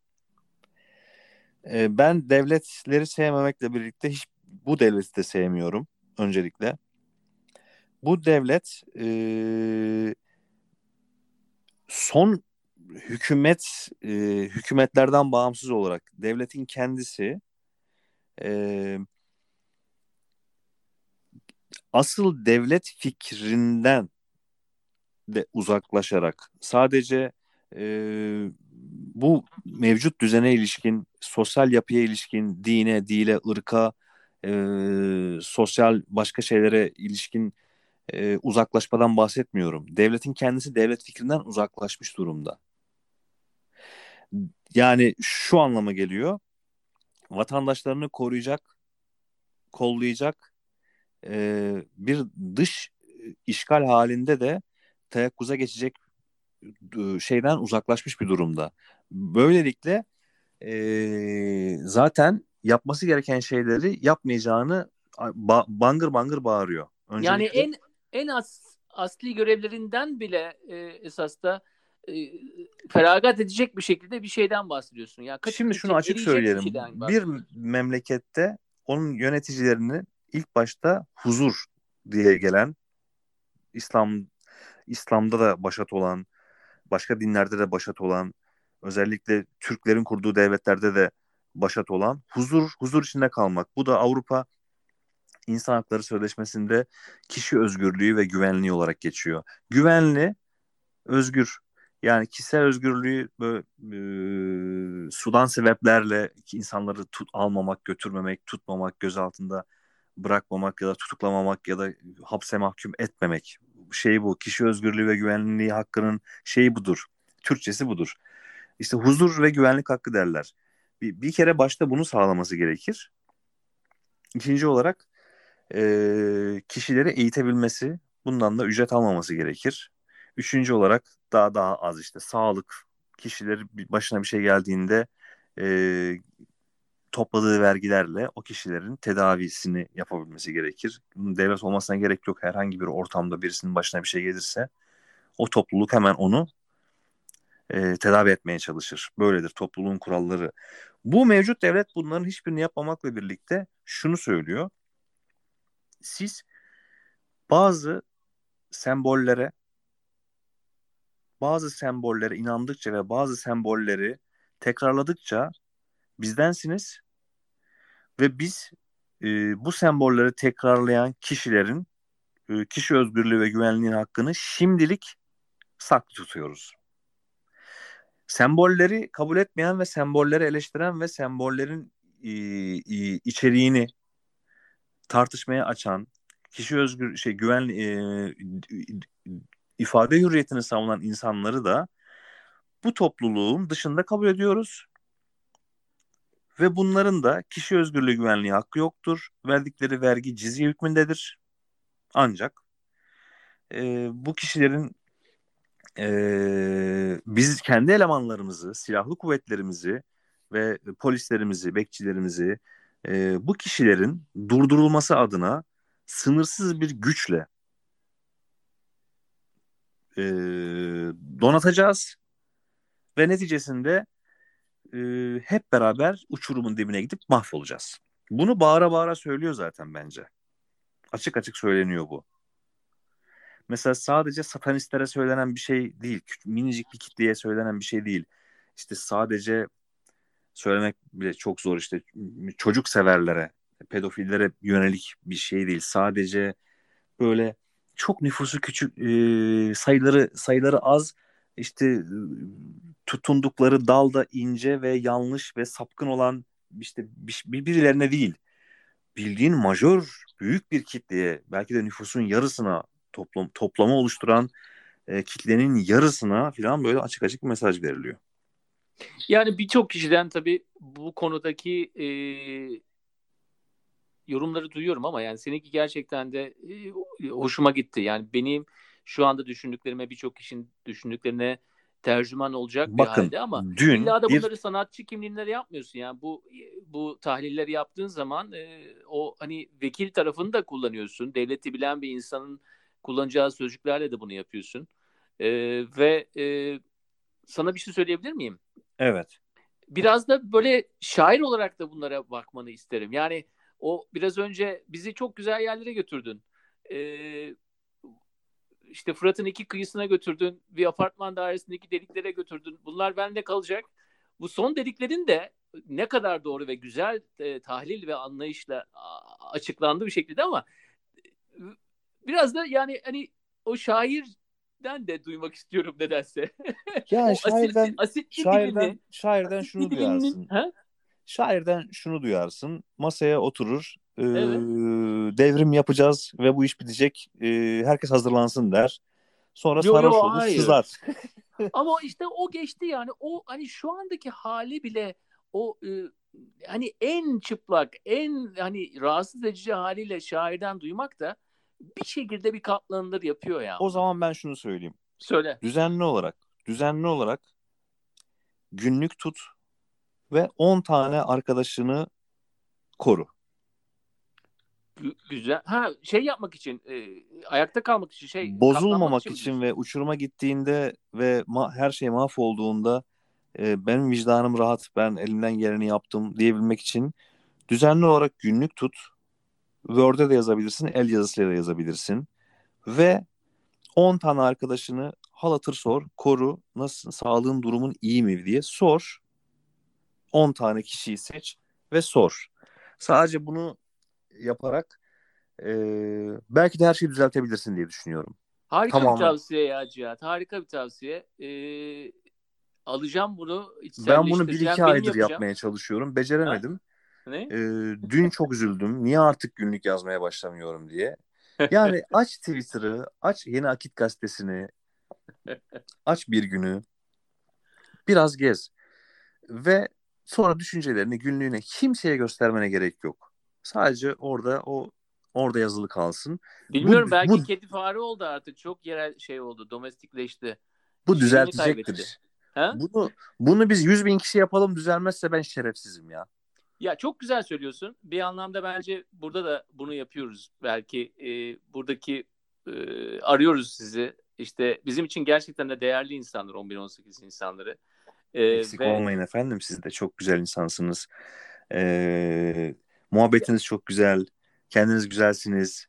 Ee, ben devletleri sevmemekle birlikte hiç bu devleti de sevmiyorum öncelikle. Bu devlet e, son hükümet e, hükümetlerden bağımsız olarak devletin kendisi e, asıl devlet fikrinden de uzaklaşarak sadece e, bu mevcut düzene ilişkin, sosyal yapıya ilişkin, dine, dile, ırka, e, sosyal başka şeylere ilişkin e, uzaklaşmadan bahsetmiyorum. Devletin kendisi devlet fikrinden uzaklaşmış durumda. Yani şu anlama geliyor. Vatandaşlarını koruyacak, kollayacak e, bir dış işgal halinde de teyakkuza geçecek e, şeyden uzaklaşmış bir durumda. Böylelikle e, zaten yapması gereken şeyleri yapmayacağını ba- bangır bangır bağırıyor. Öncelikle... Yani en en az asli görevlerinden bile e, esas da e, feragat edecek bir şekilde bir şeyden bahsediyorsun. Ya yani Şimdi şunu açık söyleyelim. Bir memlekette onun yöneticilerini ilk başta huzur diye gelen İslam İslam'da da başat olan, başka dinlerde de başat olan, özellikle Türklerin kurduğu devletlerde de başat olan huzur huzur içinde kalmak. Bu da Avrupa İnsan Hakları Sözleşmesi'nde kişi özgürlüğü ve güvenliği olarak geçiyor. Güvenli, özgür. Yani kişisel özgürlüğü böyle, e, sudan sebeplerle insanları tut, almamak, götürmemek, tutmamak, göz altında bırakmamak ya da tutuklamamak ya da hapse mahkum etmemek. Şey bu. Kişi özgürlüğü ve güvenliği hakkının şeyi budur. Türkçesi budur. İşte huzur ve güvenlik hakkı derler. Bir, bir kere başta bunu sağlaması gerekir. İkinci olarak e, kişileri eğitebilmesi, bundan da ücret almaması gerekir. Üçüncü olarak daha daha az işte sağlık, kişileri başına bir şey geldiğinde e, topladığı vergilerle o kişilerin tedavisini yapabilmesi gerekir. Devlet olmasına gerek yok. Herhangi bir ortamda birisinin başına bir şey gelirse o topluluk hemen onu e, tedavi etmeye çalışır. Böyledir topluluğun kuralları. Bu mevcut devlet bunların hiçbirini yapmamakla birlikte şunu söylüyor siz bazı sembollere bazı sembollere inandıkça ve bazı sembolleri tekrarladıkça bizdensiniz ve biz e, bu sembolleri tekrarlayan kişilerin e, kişi özgürlüğü ve güvenliğin hakkını şimdilik saklı tutuyoruz. Sembolleri kabul etmeyen ve sembolleri eleştiren ve sembollerin e, e, içeriğini tartışmaya açan, kişi özgür şey güven e, ifade hürriyetini savunan insanları da bu topluluğun dışında kabul ediyoruz. Ve bunların da kişi özgürlüğü güvenliği hakkı yoktur. Verdikleri vergi cizye hükmündedir. Ancak e, bu kişilerin e, biz kendi elemanlarımızı, silahlı kuvvetlerimizi ve polislerimizi, bekçilerimizi e, bu kişilerin durdurulması adına sınırsız bir güçle e, donatacağız ve neticesinde e, hep beraber uçurumun dibine gidip mahvolacağız. Bunu bağıra bağıra söylüyor zaten bence. Açık açık söyleniyor bu. Mesela sadece satanistlere söylenen bir şey değil. Minicik bir kitleye söylenen bir şey değil. İşte sadece söylemek bile çok zor işte çocuk severlere, pedofillere yönelik bir şey değil. Sadece böyle çok nüfusu küçük e, sayıları sayıları az işte tutundukları dalda ince ve yanlış ve sapkın olan işte birbirlerine değil bildiğin majör büyük bir kitleye belki de nüfusun yarısına toplam toplama oluşturan e, kitlenin yarısına falan böyle açık açık bir mesaj veriliyor. Yani birçok kişiden tabii bu konudaki e, yorumları duyuyorum ama yani seninki gerçekten de e, hoşuma gitti. Yani benim şu anda düşündüklerime birçok kişinin düşündüklerine tercüman olacak Bakın, bir halde ama dün illa da bir... bunları sanatçı kimliğinde yapmıyorsun yani bu bu tahlilleri yaptığın zaman e, o hani vekil tarafını da kullanıyorsun devleti bilen bir insanın kullanacağı sözcüklerle de bunu yapıyorsun e, ve e, sana bir şey söyleyebilir miyim? Evet. Biraz da böyle şair olarak da bunlara bakmanı isterim yani o biraz önce bizi çok güzel yerlere götürdün. Ee, işte Fırat'ın iki kıyısına götürdün. Bir apartman dairesindeki deliklere götürdün. Bunlar bende kalacak. Bu son dediklerin de ne kadar doğru ve güzel e, tahlil ve anlayışla açıklandı bir şekilde ama e, biraz da yani hani o şairden de duymak istiyorum nedense. Yani şairden asit, şairden dilini, şairden şunu duyarsın. Ha? Şairden şunu duyarsın. Masaya oturur. E, devrim yapacağız ve bu iş bitecek. E, herkes hazırlansın der. Sonra Yo, sarhoş yo, olur hayır. sızar. Ama işte o geçti yani. O hani şu andaki hali bile o e, hani en çıplak, en hani rahatsız edici haliyle şairden duymak da bir şekilde bir katlanılır yapıyor ya. O zaman ben şunu söyleyeyim. Söyle. Düzenli olarak, düzenli olarak günlük tut ve 10 tane arkadaşını koru. Gü- güzel. Ha şey yapmak için, e, ayakta kalmak için şey Bozulmamak için, için, ve uçuruma gittiğinde ve ma- her şey mahvolduğunda e, benim vicdanım rahat, ben elimden geleni yaptım diyebilmek için düzenli olarak günlük tut. Word'e de yazabilirsin, el yazısıyla da yazabilirsin. Ve 10 tane arkadaşını hal hatır sor, koru, nasıl, sağlığın durumun iyi mi diye sor. 10 tane kişiyi seç ve sor. Sadece bunu yaparak e, belki de her şeyi düzeltebilirsin diye düşünüyorum. Harika Tamamen. bir tavsiye ya Cihat. Harika bir tavsiye. Ee, alacağım bunu. Ben bunu bir iki aydır yapacağım. yapmaya çalışıyorum. Beceremedim. Ne? Ee, dün çok üzüldüm. Niye artık günlük yazmaya başlamıyorum diye. Yani aç Twitter'ı, aç Yeni Akit Gazetesi'ni, aç bir günü, biraz gez ve sonra düşüncelerini, günlüğüne kimseye göstermene gerek yok. Sadece orada o orada yazılı kalsın. Bilmiyorum Bu- belki bu- kedi fare oldu artık. Çok yerel şey oldu. Domestikleşti. Bu düzeltecektir. Ha? Bunu bunu biz 100 bin kişi yapalım düzelmezse ben şerefsizim ya. Ya çok güzel söylüyorsun. Bir anlamda bence burada da bunu yapıyoruz. Belki e, buradaki e, arıyoruz sizi. İşte bizim için gerçekten de değerli insanlar 11-18 insanları. E, Eksik ve olmayın efendim. Siz de çok güzel insansınız. Ee, muhabbetiniz çok güzel. Kendiniz güzelsiniz.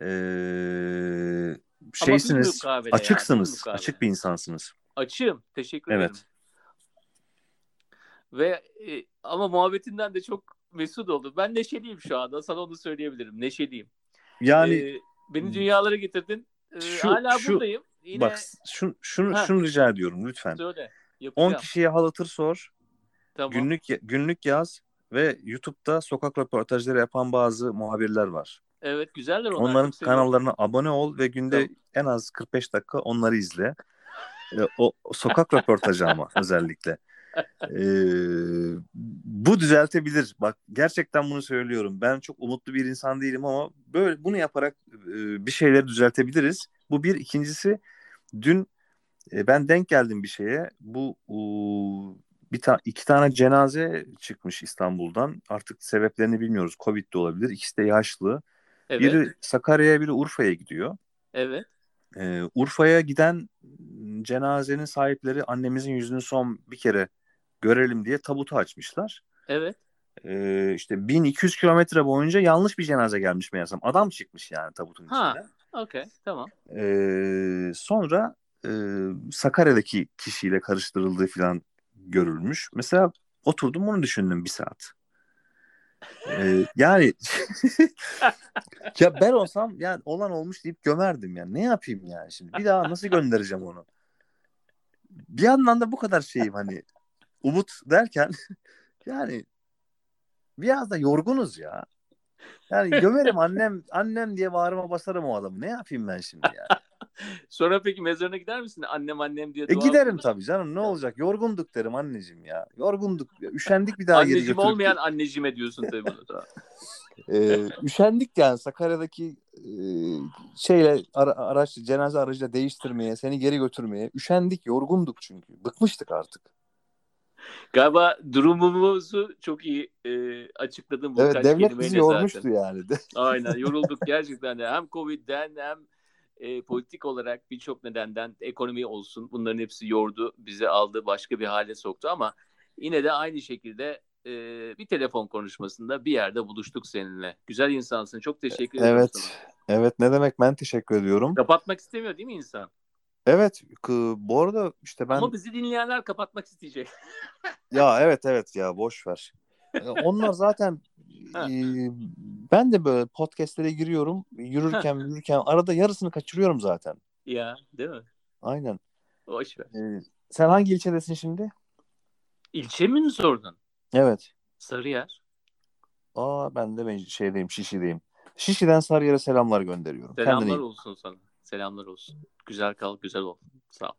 Ee, şeysiniz. ya, Açıksınız. mukabele. Açık bir insansınız. açığım. Teşekkür Evet. ederim. Ve e, ama muhabbetinden de çok mesut oldum. Ben neşeliyim şu anda. Sana onu söyleyebilirim. Neşeliyim. Yani E, beni dünyalara getirdin. E, Şu- hala şu- buradayım. Yine bak şunu şunu Ha. şunu rica ediyorum lütfen. söyle. 10 Yapacağım. kişiye halatır sor. Tamam. Günlük günlük yaz ve YouTube'da sokak röportajları yapan bazı muhabirler var. Evet güzeller onlar. Onların seviyorum. kanallarına abone ol ve günde Tamam. en az 45 dakika onları izle. E, o, o sokak röportajı ama özellikle. E, bu düzeltebilir. Bak gerçekten bunu söylüyorum. Ben çok umutlu bir insan değilim ama böyle bunu yaparak e, bir şeyleri düzeltebiliriz. Bu bir. ikincisi dün e, ben denk geldim bir şeye. Bu u, bir ta iki tane cenaze çıkmış İstanbul'dan. Artık sebeplerini bilmiyoruz. Covid de olabilir. İkisi de yaşlı. Evet. Biri Sakarya'ya, biri Urfa'ya gidiyor. Evet. Ee, Urfa'ya giden cenazenin sahipleri annemizin yüzünü son bir kere görelim diye tabutu açmışlar. Evet. Ee, işte 1200 kilometre boyunca yanlış bir cenaze gelmiş meğersem. Adam çıkmış yani tabutun Ha. içinde. Okey. Tamam. Ee, sonra e, Sakarya'daki kişiyle karıştırıldığı falan görülmüş. Mesela oturdum onu düşündüm bir saat. Ee, yani ya ben olsam yani olan olmuş deyip gömerdim yani. Ne yapayım yani şimdi? Bir daha nasıl göndereceğim onu? Bir yandan da bu kadar şeyim hani umut derken yani biraz da yorgunuz ya. Yani gömerim annem annem diye bağrıma basarım o adamı. Ne yapayım ben şimdi ya? Sonra peki mezarına gider misin? Annem annem diye E giderim okur. tabii canım ne olacak? Yorgunduk derim anneciğim ya. Yorgunduk. Üşendik bir daha geri Anneciğim götürüp. olmayan anneciğime diyorsun tabii bunu da. Ee, üşendik yani Sakarya'daki e, şeyle ara, araç cenaze aracıyla değiştirmeye, seni geri götürmeye. Üşendik, yorgunduk çünkü. Bıkmıştık artık. Galiba durumumuzu çok iyi e, açıkladın bu Evet, devlet bizi yormuştu zaten. yani. De. Aynen yorulduk gerçekten de hem Covid'den hem e, politik olarak birçok nedenden ekonomi olsun bunların hepsi yordu bizi aldı başka bir hale soktu ama yine de aynı şekilde e, bir telefon konuşmasında bir yerde buluştuk seninle. Güzel insansın çok teşekkür ederim Evet. sana. Evet ne demek ben teşekkür ediyorum. Kapatmak istemiyor değil mi insan? Evet bu arada işte ben Ama bizi dinleyenler kapatmak isteyecek. ya evet evet ya boş ver. E, Onlar zaten. E, ben de böyle podcastlere giriyorum. Yürürken yürürken arada yarısını kaçırıyorum zaten. ya değil mi? Aynen. Boş ver. E, sen hangi ilçedesin şimdi? İlçe mi sordun? Evet. Sarıyer. Aa ben de ben şeydeyim Şişli'deyim. Şişli'den Sarıyer'e selamlar gönderiyorum. Kendine Selamlar iyi olsun sana. Selamlar olsun. Güzel kal, güzel ol. Sağ ol.